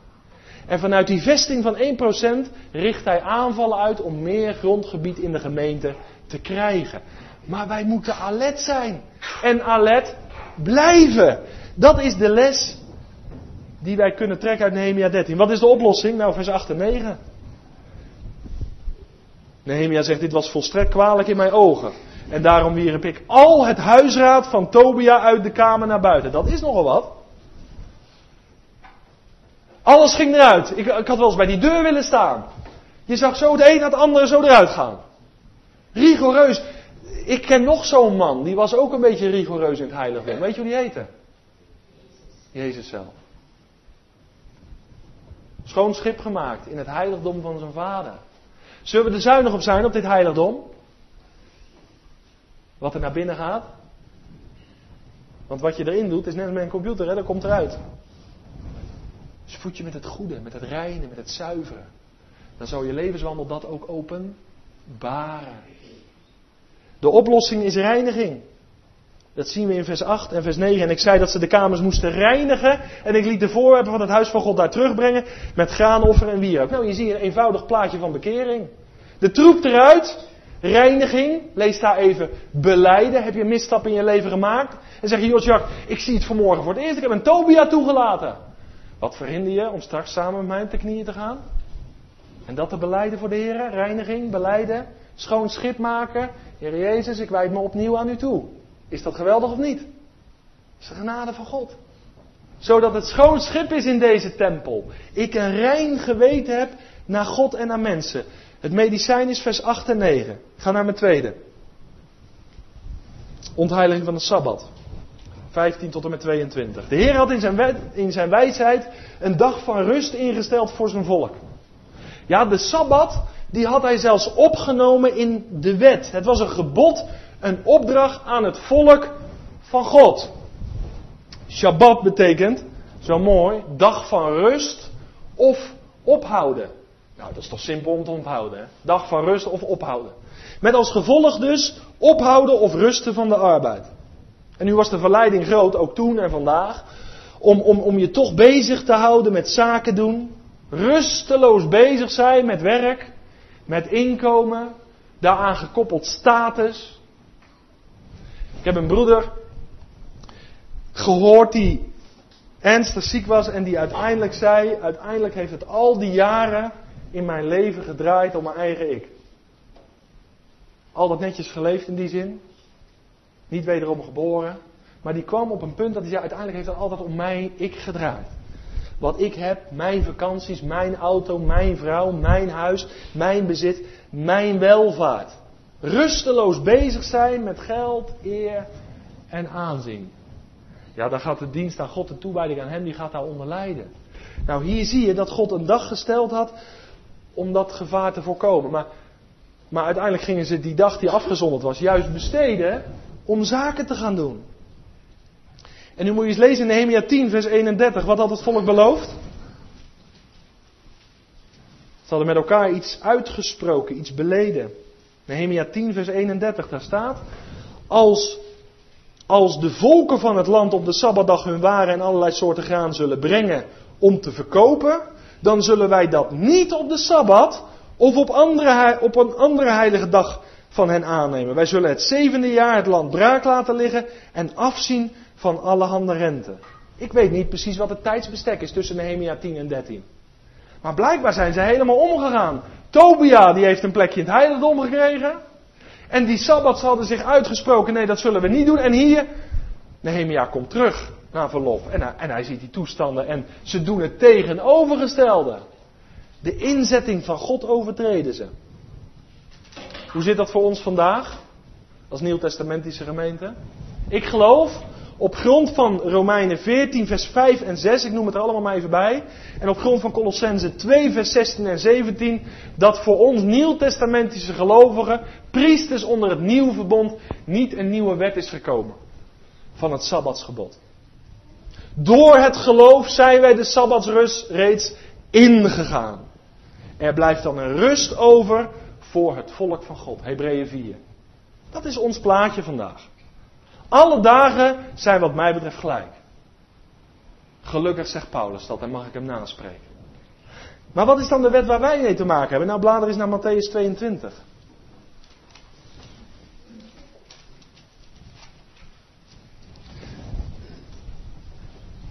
En vanuit die vesting van 1% richt hij aanvallen uit om meer grondgebied in de gemeente te krijgen. Maar wij moeten alert zijn. En alert blijven. Dat is de les die wij kunnen trekken uit Nehemia 13. Wat is de oplossing? Nou, vers 8 en 9. Nehemia zegt, dit was volstrekt kwalijk in mijn ogen. En daarom wierp ik al het huisraad van Tobia uit de kamer naar buiten. Dat is nogal wat. Alles ging eruit. Ik, ik had wel eens bij die deur willen staan. Je zag zo de een na het andere zo eruit gaan. Rigoureus. Ik ken nog zo'n man, die was ook een beetje rigoureus in het heiligdom. Weet je hoe die heette? Jezus zelf. Schoon schip gemaakt in het heiligdom van zijn vader. Zullen we er zuinig op zijn op dit heiligdom? Wat er naar binnen gaat? Want wat je erin doet is net als met een computer, hè, dat komt eruit. Dus voed je met het goede, met het reine, met het zuiveren. Dan zal je levenswandel dat ook openbaren. De oplossing is reiniging. Dat zien we in vers 8 en vers 9. En ik zei dat ze de kamers moesten reinigen. En ik liet de voorwerpen van het huis van God daar terugbrengen. Met graanoffer en wierook. Nou, je ziet een eenvoudig plaatje van bekering. De troep eruit. Reiniging. Lees daar even beleiden. Heb je een misstap in je leven gemaakt? En zeg je, Jos Jack, ik zie het vanmorgen voor het eerst. Ik heb een Tobia toegelaten. Wat verhinder je om straks samen met mij op de knieën te gaan? En dat te beleiden voor de Heer. Reiniging, beleiden. Schoon schip maken. Heer Jezus, ik wijd me opnieuw aan u toe. Is dat geweldig of niet? Dat is de genade van God. zodat het schoon schip is in deze tempel. Ik een rein geweten heb naar God en naar mensen. Het medicijn is vers 8 en 9. Ik ga naar mijn tweede. Ontheiliging van de Sabbat. 15 tot en met 22. De Heer had in zijn, in zijn wijsheid een dag van rust ingesteld voor zijn volk. Ja, de Sabbat, die had hij zelfs opgenomen in de wet. Het was een gebod, een opdracht aan het volk van God. Shabbat betekent, zo mooi, dag van rust of ophouden. Nou, dat is toch simpel om te onthouden, hè? Dag van rust of ophouden. Met als gevolg dus ophouden of rusten van de arbeid. En nu was de verleiding groot, ook toen en vandaag, om, om, om je toch bezig te houden met zaken doen. Rusteloos bezig zijn met werk, met inkomen, daaraan gekoppeld status. Ik heb een broeder gehoord die ernstig ziek was en die uiteindelijk zei, uiteindelijk heeft het al die jaren in mijn leven gedraaid om mijn eigen ik. Al dat netjes geleefd in die zin. Niet wederom geboren. Maar die kwam op een punt dat hij zei, uiteindelijk heeft het altijd om mij ik gedraaid. Wat ik heb, mijn vakanties, mijn auto, mijn vrouw, mijn huis, mijn bezit, mijn welvaart. Rusteloos bezig zijn met geld, eer en aanzien. Ja, dan gaat de dienst aan God, de toewijding aan Hem, die gaat daaronder lijden. Nou, hier zie je dat God een dag gesteld had om dat gevaar te voorkomen. Maar, maar uiteindelijk gingen ze die dag die afgezonderd was juist besteden om zaken te gaan doen. En nu moet je eens lezen in Nehemia 10, vers 31. Wat had het volk beloofd? Ze hadden met elkaar iets uitgesproken, iets beleden. Nehemia 10, vers 31, daar staat. Als, als de volken van het land op de Sabbatdag hun waren en allerlei soorten graan zullen brengen om te verkopen, dan zullen wij dat niet op de Sabbat of op, andere, op een andere heilige dag van hen aannemen. Wij zullen het zevende jaar het land braak laten liggen en afzien van alle handen rente. Ik weet niet precies wat het tijdsbestek is tussen Nehemia 10 en 13. Maar blijkbaar zijn ze helemaal omgegaan. Tobia die heeft een plekje in het heiligdom gekregen. En die Sabbats hadden zich uitgesproken, nee dat zullen we niet doen. En hier, Nehemia komt terug na verlof. En hij, en hij ziet die toestanden en ze doen het tegenovergestelde. De inzetting van God overtreden ze. Hoe zit dat voor ons vandaag? Als Nieuw-Testamentische gemeente? Ik geloof op grond van Romeinen 14, vers 5 en 6, ik noem het er allemaal maar even bij. En op grond van Colossense 2, vers 16 en 17, dat voor ons nieuwtestamentische gelovigen, priesters onder het nieuwe verbond, niet een nieuwe wet is gekomen. Van het Sabbatsgebod. Door het geloof zijn wij de Sabbatsrust reeds ingegaan. Er blijft dan een rust over voor het volk van God. Hebreeën 4. Dat is ons plaatje vandaag. Alle dagen zijn wat mij betreft gelijk. Gelukkig zegt Paulus dat en mag ik hem naspreken. Maar wat is dan de wet waar wij mee te maken hebben? Nou, blader is naar Matthäus 22.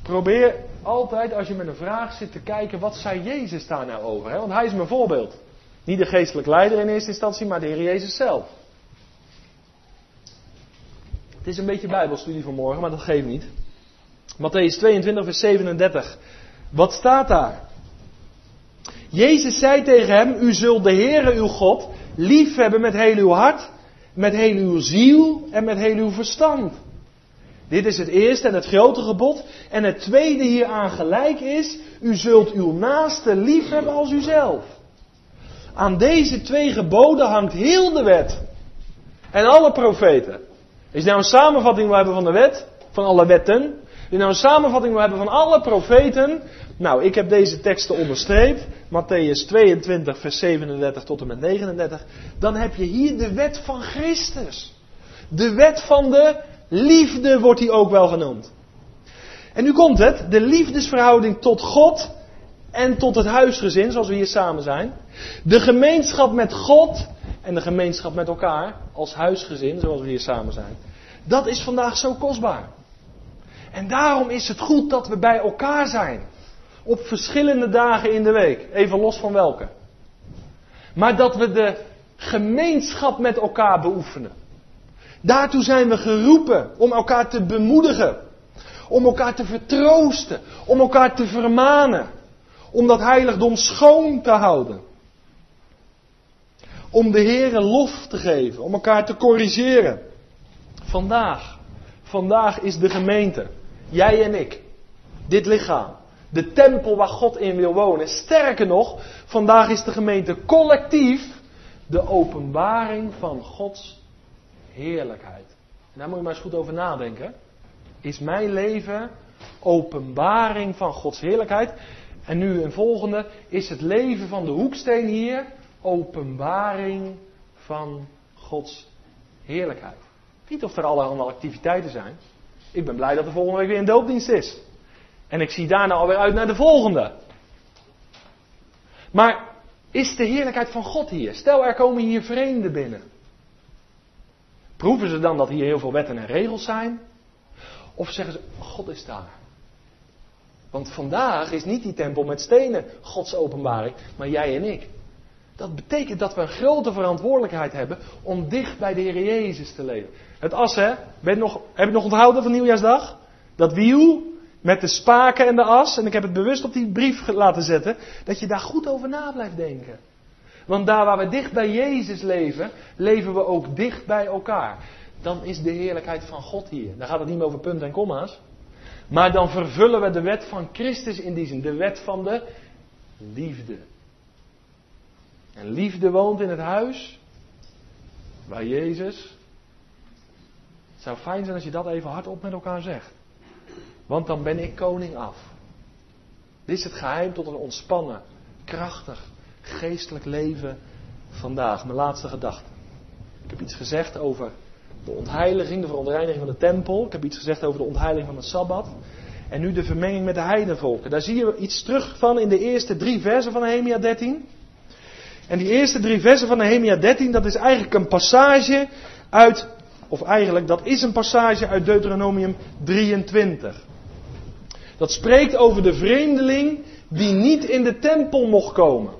Probeer altijd als je met een vraag zit te kijken, wat zei Jezus daar nou over? Hè? Want hij is mijn voorbeeld. Niet de geestelijk leider in eerste instantie, maar de Heer Jezus zelf. Het is een beetje bijbelstudie vanmorgen, maar dat geeft niet. Matthäus 22, vers 37. Wat staat daar? Jezus zei tegen hem, u zult de Heere uw God lief hebben met heel uw hart, met heel uw ziel en met heel uw verstand. Dit is het eerste en het grote gebod. En het tweede hieraan gelijk is, u zult uw naaste lief hebben als uzelf. Aan deze twee geboden hangt heel de wet. En alle profeten. Is nou een samenvatting we hebben van de wet? Van alle wetten? Is nou een samenvatting we hebben van alle profeten? Nou, ik heb deze teksten onderstreept. Matthäus 22, vers 37 tot en met 39. Dan heb je hier de wet van Christus. De wet van de liefde wordt die ook wel genoemd. En nu komt het, de liefdesverhouding tot God en tot het huisgezin, zoals we hier samen zijn. De gemeenschap met God en de gemeenschap met elkaar als huisgezin, zoals we hier samen zijn. Dat is vandaag zo kostbaar. En daarom is het goed dat we bij elkaar zijn. Op verschillende dagen in de week, even los van welke. Maar dat we de gemeenschap met elkaar beoefenen. Daartoe zijn we geroepen om elkaar te bemoedigen. om elkaar te vertroosten, om elkaar te vermanen, om dat heiligdom schoon te houden. Om de Heere lof te geven, om elkaar te corrigeren. Vandaag, vandaag is de gemeente, jij en ik, dit lichaam, de tempel waar God in wil wonen. Sterker nog, vandaag is de gemeente collectief de openbaring van Gods heerlijkheid. En daar moet je maar eens goed over nadenken. Is mijn leven openbaring van Gods heerlijkheid? En nu een volgende. Is het leven van de hoeksteen hier openbaring van Gods heerlijkheid? Niet of er allemaal activiteiten zijn. Ik ben blij dat er volgende week weer een doopdienst is. En ik zie daarna alweer uit naar de volgende. Maar is de heerlijkheid van God hier? Stel er komen hier vreemden binnen. Proeven ze dan dat hier heel veel wetten en regels zijn? Of zeggen ze, God is daar. Want vandaag is niet die tempel met stenen Gods openbaring, maar jij en ik. Dat betekent dat we een grote verantwoordelijkheid hebben om dicht bij de Heer Jezus te leven. Het as, hè? Ben nog, heb je nog onthouden van Nieuwjaarsdag? Dat wiel met de spaken en de as. En ik heb het bewust op die brief laten zetten. Dat je daar goed over na blijft denken. Want daar waar we dicht bij Jezus leven, leven we ook dicht bij elkaar. Dan is de heerlijkheid van God hier. Dan gaat het niet meer over punten en komma's. Maar dan vervullen we de wet van Christus in die zin. De wet van de liefde. En liefde woont in het huis waar Jezus. Het zou fijn zijn als je dat even hardop met elkaar zegt. Want dan ben ik koning af. Dit is het geheim tot een ontspannen, krachtig, geestelijk leven vandaag. Mijn laatste gedachte. Ik heb iets gezegd over de ontheiliging, de verontreiniging van de tempel. Ik heb iets gezegd over de ontheiliging van de Sabbat. En nu de vermenging met de heidenvolken. Daar zie je iets terug van in de eerste drie versen van Nehemia 13. En die eerste drie versen van Nehemia 13, dat is eigenlijk een passage uit, of eigenlijk dat is een passage uit Deuteronomium 23. Dat spreekt over de vreemdeling die niet in de tempel mocht komen.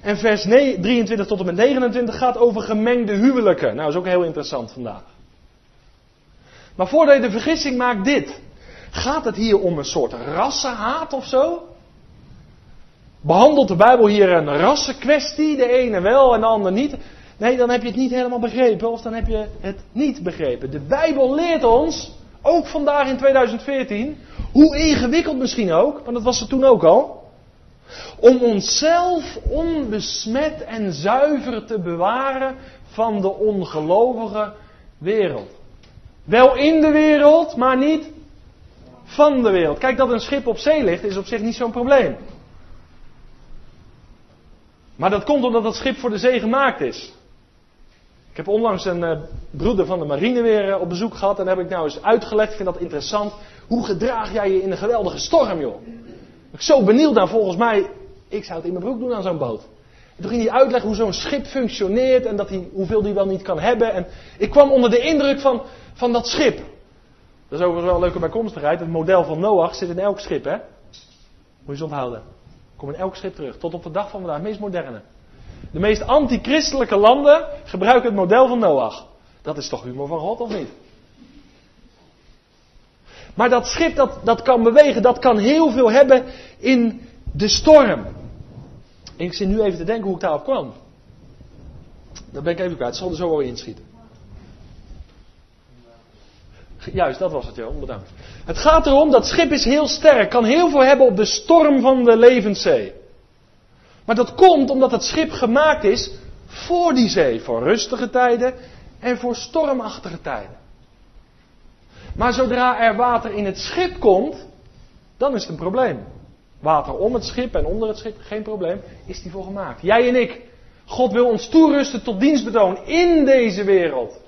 En vers 23 tot en met 29 gaat over gemengde huwelijken. Nou, is ook heel interessant vandaag. Maar voordat je de vergissing maakt dit. Gaat het hier om een soort rassenhaat of zo? Behandelt de Bijbel hier een rassenkwestie? De ene wel en de ander niet? Nee, dan heb je het niet helemaal begrepen of dan heb je het niet begrepen. De Bijbel leert ons, ook vandaag in 2014, hoe ingewikkeld misschien ook, want dat was het toen ook al. Om onszelf onbesmet en zuiver te bewaren van de ongelovige wereld. Wel in de wereld, maar niet van de wereld. Kijk, dat een schip op zee ligt is op zich niet zo'n probleem. Maar dat komt omdat dat schip voor de zee gemaakt is. Ik heb onlangs een uh, broeder van de marine weer uh, op bezoek gehad en heb ik nou eens uitgelegd. Ik vind dat interessant. Hoe gedraag jij je in een geweldige storm, joh? Ik ben zo benieuwd naar, volgens mij, ik zou het in mijn broek doen aan zo'n boot. En toen ging hij uitleggen hoe zo'n schip functioneert en dat hij, hoeveel die wel niet kan hebben. En ik kwam onder de indruk van, van dat schip. Dat is overigens wel een leuke bijkomstigheid. Het model van Noach zit in elk schip, hè? Moet je eens onthouden. Kom in elk schip terug. Tot op de dag van vandaag. Het meest moderne. De meest antichristelijke landen gebruiken het model van Noach. Dat is toch humor van God, of niet? Maar dat schip dat, dat kan bewegen, dat kan heel veel hebben in de storm. En ik zit nu even te denken hoe ik daarop kwam. Dat ben ik even kwijt, het zal er zo wel inschieten. Juist, dat was het, Johan, bedankt. Het gaat erom, dat schip is heel sterk, kan heel veel hebben op de storm van de levenszee. Maar dat komt omdat het schip gemaakt is voor die zee, voor rustige tijden en voor stormachtige tijden. Maar zodra er water in het schip komt, dan is het een probleem. Water om het schip en onder het schip, geen probleem, is die voor gemaakt. Jij en ik. God wil ons toerusten tot dienstbetoon in deze wereld.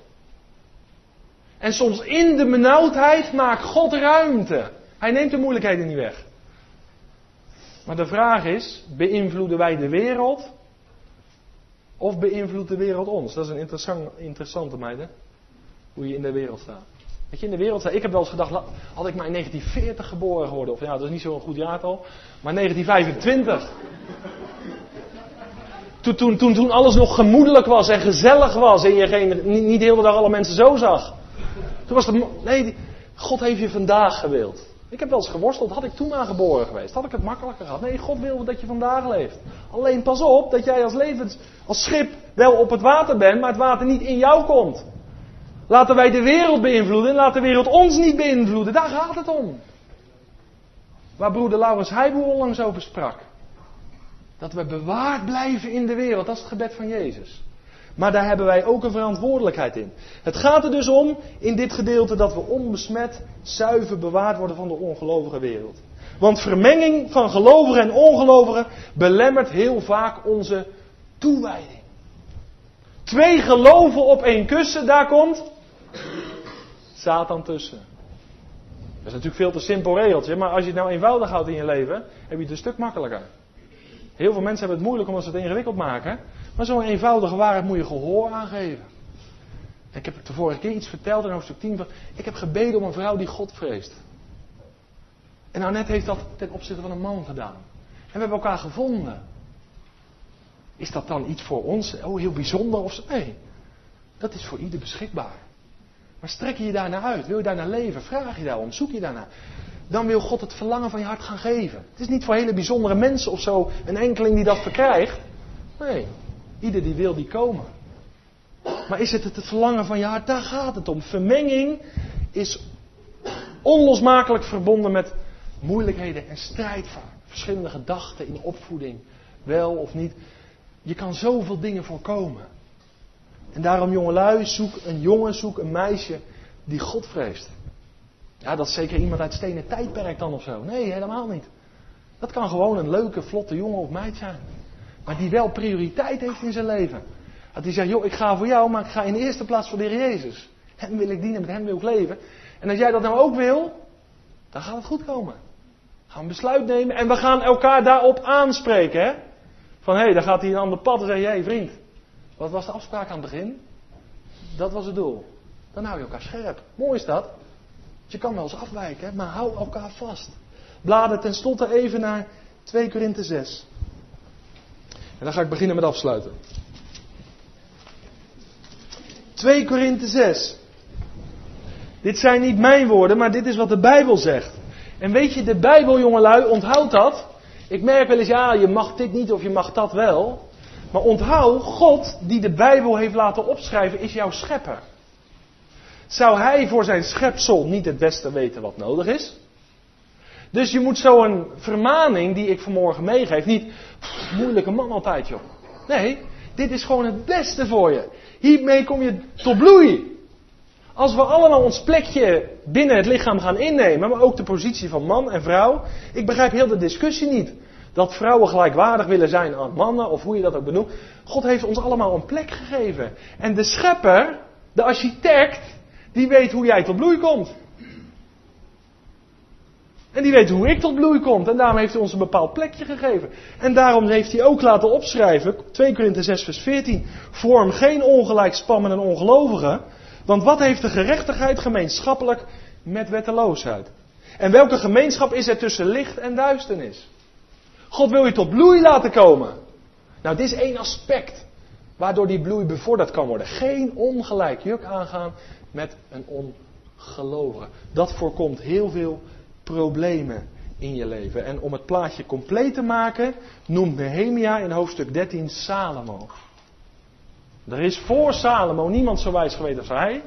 En soms in de benauwdheid maakt God ruimte. Hij neemt de moeilijkheden niet weg. Maar de vraag is, beïnvloeden wij de wereld? Of beïnvloedt de wereld ons? Dat is een interessant, interessante meid, Hoe je in de wereld staat. Dat je, in de wereld staat. Ik heb wel eens gedacht, had ik maar in 1940 geboren geworden. Of ja, dat is niet zo'n goed jaartal. Maar 1925. Toen, toen, toen, toen alles nog gemoedelijk was en gezellig was. En je geen, niet, niet de hele dag alle mensen zo zag. Toen was het, nee, God heeft je vandaag gewild. Ik heb wel eens geworsteld, had ik toen aangeboren geweest, had ik het makkelijker gehad. Nee, God wil dat je vandaag leeft. Alleen pas op dat jij als levens, als schip wel op het water bent, maar het water niet in jou komt. Laten wij de wereld beïnvloeden en laat de wereld ons niet beïnvloeden. Daar gaat het om. Waar broeder Laurens Heijboer onlangs over sprak. Dat we bewaard blijven in de wereld. Dat is het gebed van Jezus. Maar daar hebben wij ook een verantwoordelijkheid in. Het gaat er dus om in dit gedeelte dat we onbesmet, zuiver bewaard worden van de ongelovige wereld. Want vermenging van gelovigen en ongelovigen belemmert heel vaak onze toewijding. Twee geloven op één kussen, daar komt Satan tussen. Dat is natuurlijk veel te simpel regeltje, maar als je het nou eenvoudig houdt in je leven, heb je het een stuk makkelijker. Heel veel mensen hebben het moeilijk omdat ze het ingewikkeld maken. Maar zo'n eenvoudige waarheid moet je gehoor aangeven. Ik heb de vorige keer iets verteld in hoofdstuk 10 van, ik heb gebeden om een vrouw die God vreest. En nou net heeft dat ten opzichte van een man gedaan. En we hebben elkaar gevonden. Is dat dan iets voor ons? Oh, heel bijzonder of zo? Nee. Dat is voor ieder beschikbaar. Maar strek je je daarnaar uit? Wil je daarnaar leven? Vraag je daarom? Zoek je daarnaar? Dan wil God het verlangen van je hart gaan geven. Het is niet voor hele bijzondere mensen of zo een enkeling die dat verkrijgt. Nee, ieder die wil, die komen. Maar is het het verlangen van je hart? Daar gaat het om. Vermenging is onlosmakelijk verbonden met moeilijkheden en strijd. Verschillende gedachten in opvoeding, wel of niet. Je kan zoveel dingen voorkomen. En daarom jongelui, zoek een jongen, zoek een meisje die God vreest. Ja, dat is zeker iemand uit stenen tijdperk dan of zo. Nee, helemaal niet. Dat kan gewoon een leuke, vlotte jongen of meid zijn. Maar die wel prioriteit heeft in zijn leven. Dat hij zegt, joh, ik ga voor jou, maar ik ga in de eerste plaats voor de Heer Jezus. Hem wil ik dienen, met hem wil ik leven. En als jij dat nou ook wil, dan gaat het goed komen. Gaan we een besluit nemen en we gaan elkaar daarop aanspreken. Hè? Van hé, hey, dan gaat hij een ander pad en zegt, hé hey, vriend, wat was de afspraak aan het begin? Dat was het doel. Dan hou je elkaar scherp. Mooi is dat. Je kan wel eens afwijken, maar hou elkaar vast. Bladen tenslotte even naar 2 Korinthe 6. En dan ga ik beginnen met afsluiten. 2 Korinthe 6. Dit zijn niet mijn woorden, maar dit is wat de Bijbel zegt. En weet je, de Bijbel, jongelui, onthoud dat. Ik merk wel eens, ja, je mag dit niet of je mag dat wel. Maar onthoud, God die de Bijbel heeft laten opschrijven, is jouw schepper. Zou hij voor zijn schepsel niet het beste weten wat nodig is? Dus je moet zo'n vermaning die ik vanmorgen meegeef, niet moeilijke man altijd joh. Nee, dit is gewoon het beste voor je. Hiermee kom je tot bloei. Als we allemaal ons plekje binnen het lichaam gaan innemen, maar ook de positie van man en vrouw. Ik begrijp heel de discussie niet. Dat vrouwen gelijkwaardig willen zijn aan mannen, of hoe je dat ook benoemt. God heeft ons allemaal een plek gegeven. En de schepper, de architect, die weet hoe jij tot bloei komt. En die weet hoe ik tot bloei kom. En daarom heeft hij ons een bepaald plekje gegeven. En daarom heeft hij ook laten opschrijven, 2 Korinthe 6 vers 14. Vorm geen ongelijk span met een ongelovige. Want wat heeft de gerechtigheid gemeenschappelijk met wetteloosheid? En welke gemeenschap is er tussen licht en duisternis? God wil je tot bloei laten komen. Nou, dit is één aspect waardoor die bloei bevorderd kan worden. Geen ongelijk juk aangaan met een ongelovige. Dat voorkomt heel veel problemen in je leven. En om het plaatje compleet te maken, noemt Nehemia in hoofdstuk 13 Salomo. Er is voor Salomo niemand zo wijs geweest als hij.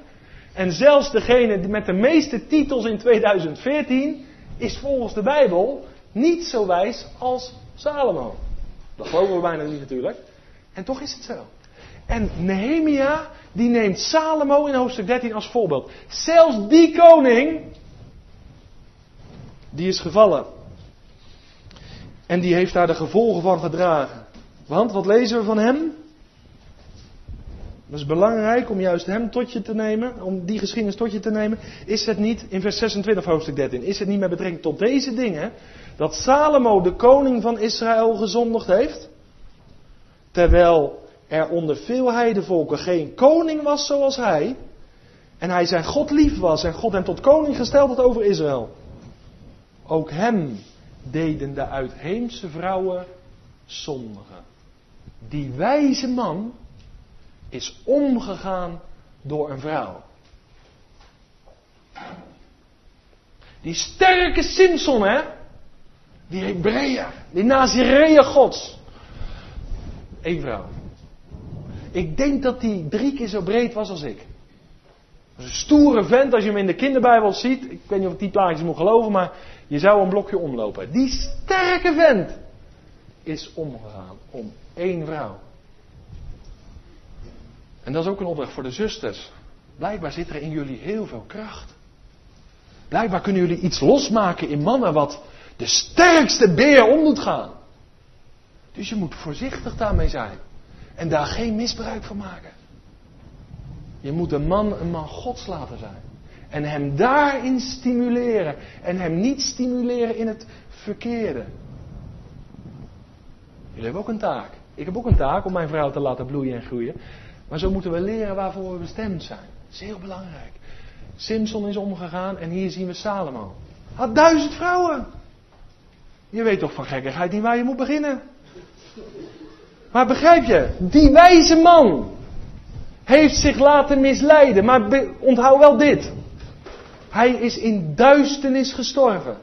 En zelfs degene met de meeste titels in 2014 is volgens de Bijbel niet zo wijs als Salomo. Dat geloven we bijna niet natuurlijk. En toch is het zo. En Nehemia, die neemt Salomo in hoofdstuk 13 als voorbeeld. Zelfs die koning, die is gevallen. En die heeft daar de gevolgen van gedragen. Want wat lezen we van hem? Dat is belangrijk om juist hem tot je te nemen, om die geschiedenis tot je te nemen. Is het niet, in vers 26 hoofdstuk 13, is het niet met betrekking tot deze dingen, dat Salomo de koning van Israël gezondigd heeft? Terwijl er onder veel heidevolken geen koning was zoals hij, en hij zijn God lief was en God hem tot koning gesteld had over Israël. Ook hem deden de uitheemse vrouwen zondigen. Die wijze man is omgegaan door een vrouw. Die sterke Simpson, hè? Die Hebreeër, die Nazireeën gods. Eén vrouw. Ik denk dat die drie keer zo breed was als ik. Een stoere vent als je hem in de kinderbijbel ziet. Ik weet niet of ik die plaatjes moet geloven, maar je zou een blokje omlopen. Die sterke vent is omgegaan om één vrouw. En dat is ook een opdracht voor de zusters. Blijkbaar zit er in jullie heel veel kracht. Blijkbaar kunnen jullie iets losmaken in mannen wat de sterkste beer om moet gaan. Dus je moet voorzichtig daarmee zijn. En daar geen misbruik van maken. Je moet een man een man gods laten zijn. En hem daarin stimuleren. En hem niet stimuleren in het verkeerde. Jullie hebben ook een taak. Ik heb ook een taak om mijn vrouw te laten bloeien en groeien. Maar zo moeten we leren waarvoor we bestemd zijn. Dat is heel belangrijk. Simpson is omgegaan en hier zien we Salomo. Had duizend vrouwen. Je weet toch van gekkigheid niet waar je moet beginnen. Maar begrijp je, die wijze man heeft zich laten misleiden. Maar onthoud wel dit. Hij is in duisternis gestorven.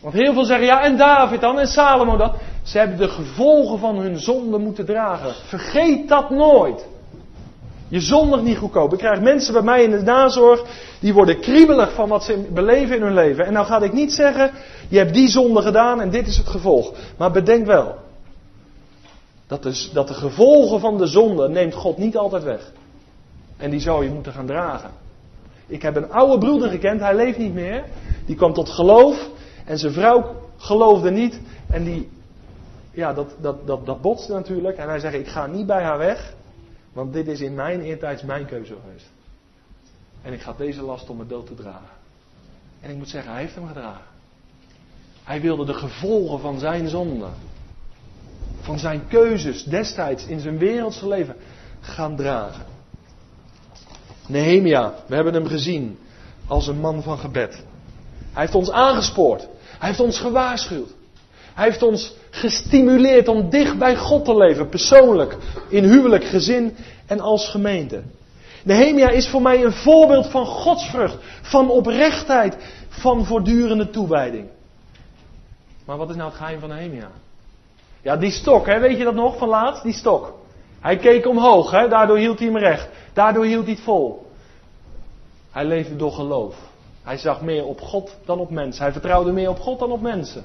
Want heel veel zeggen, ja en David dan en Salomo dan. Ze hebben de gevolgen van hun zonde moeten dragen. Vergeet dat nooit. Je zondigt niet goedkoop. Ik krijg mensen bij mij in de nazorg, die worden kriebelig van wat ze beleven in hun leven. En nou ga ik niet zeggen, je hebt die zonde gedaan en dit is het gevolg. Maar bedenk wel, dat de, dat de gevolgen van de zonde neemt God niet altijd weg. En die zou je moeten gaan dragen. Ik heb een oude broeder gekend, hij leeft niet meer. Die kwam tot geloof en zijn vrouw geloofde niet. En die, ja, dat, dat, dat, dat botste natuurlijk. En hij zei, ik ga niet bij haar weg. Want dit is in mijn eertijds mijn keuze geweest. En ik ga deze last om mijn dood te dragen. En ik moet zeggen, hij heeft hem gedragen. Hij wilde de gevolgen van zijn zonde, van zijn keuzes destijds in zijn wereldse leven gaan dragen. Nehemia, we hebben hem gezien als een man van gebed. Hij heeft ons aangespoord. Hij heeft ons gewaarschuwd. Hij heeft ons gestimuleerd om dicht bij God te leven, persoonlijk, in huwelijk, gezin en als gemeente. Nehemia is voor mij een voorbeeld van godsvrucht, van oprechtheid, van voortdurende toewijding. Maar wat is nou het geheim van Nehemia? Ja, die stok, hè, weet je dat nog van laatst? Die stok. Hij keek omhoog, hè, daardoor hield hij hem recht. Daardoor hield hij het vol. Hij leefde door geloof. Hij zag meer op God dan op mensen. Hij vertrouwde meer op God dan op mensen.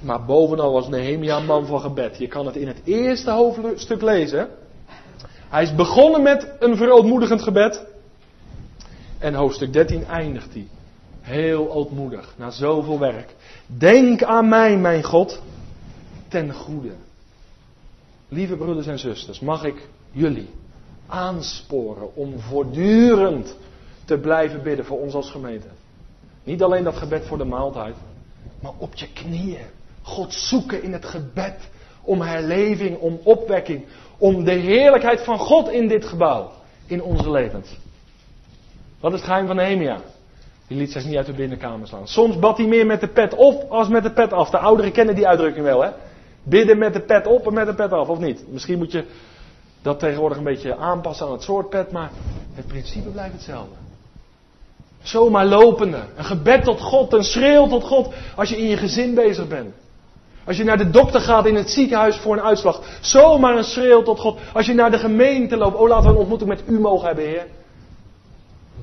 Maar bovenal was Nehemia een man van gebed. Je kan het in het eerste hoofdstuk lezen. Hij is begonnen met een verootmoedigend gebed. En hoofdstuk 13 eindigt hij. Heel ootmoedig, na zoveel werk. Denk aan mij, mijn God, ten goede. Lieve broeders en zusters, mag ik jullie aansporen om voortdurend te blijven bidden voor ons als gemeente. Niet alleen dat gebed voor de maaltijd, maar op je knieën. God zoeken in het gebed om herleving, om opwekking, om de heerlijkheid van God in dit gebouw, in onze levens. Dat is het geheim van Nehemia. Die liet zich niet uit de binnenkamer slaan. Soms bad hij meer met de pet op als met de pet af. De ouderen kennen die uitdrukking wel, hè? Bidden met de pet op en met de pet af, of niet? Misschien moet je dat tegenwoordig een beetje aanpassen aan het soort maar het principe blijft hetzelfde. Zomaar lopende. Een gebed tot God, een schreeuw tot God als je in je gezin bezig bent. Als je naar de dokter gaat in het ziekenhuis voor een uitslag. Zomaar een schreeuw tot God. Als je naar de gemeente loopt. Oh, laten we een ontmoeting met u mogen hebben, Heer.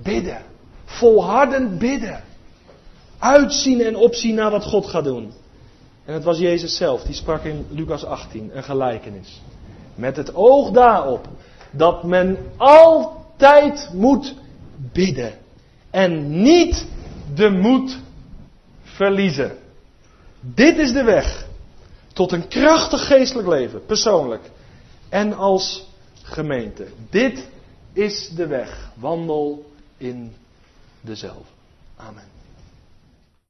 Bidden. Volhardend bidden. Uitzien en opzien naar wat God gaat doen. En het was Jezus zelf, die sprak in Lucas 18 een gelijkenis. Met het oog daarop dat men altijd moet bidden. En niet de moed verliezen. Dit is de weg tot een krachtig geestelijk leven, persoonlijk en als gemeente. Dit is de weg. Wandel in dezelfde. Amen.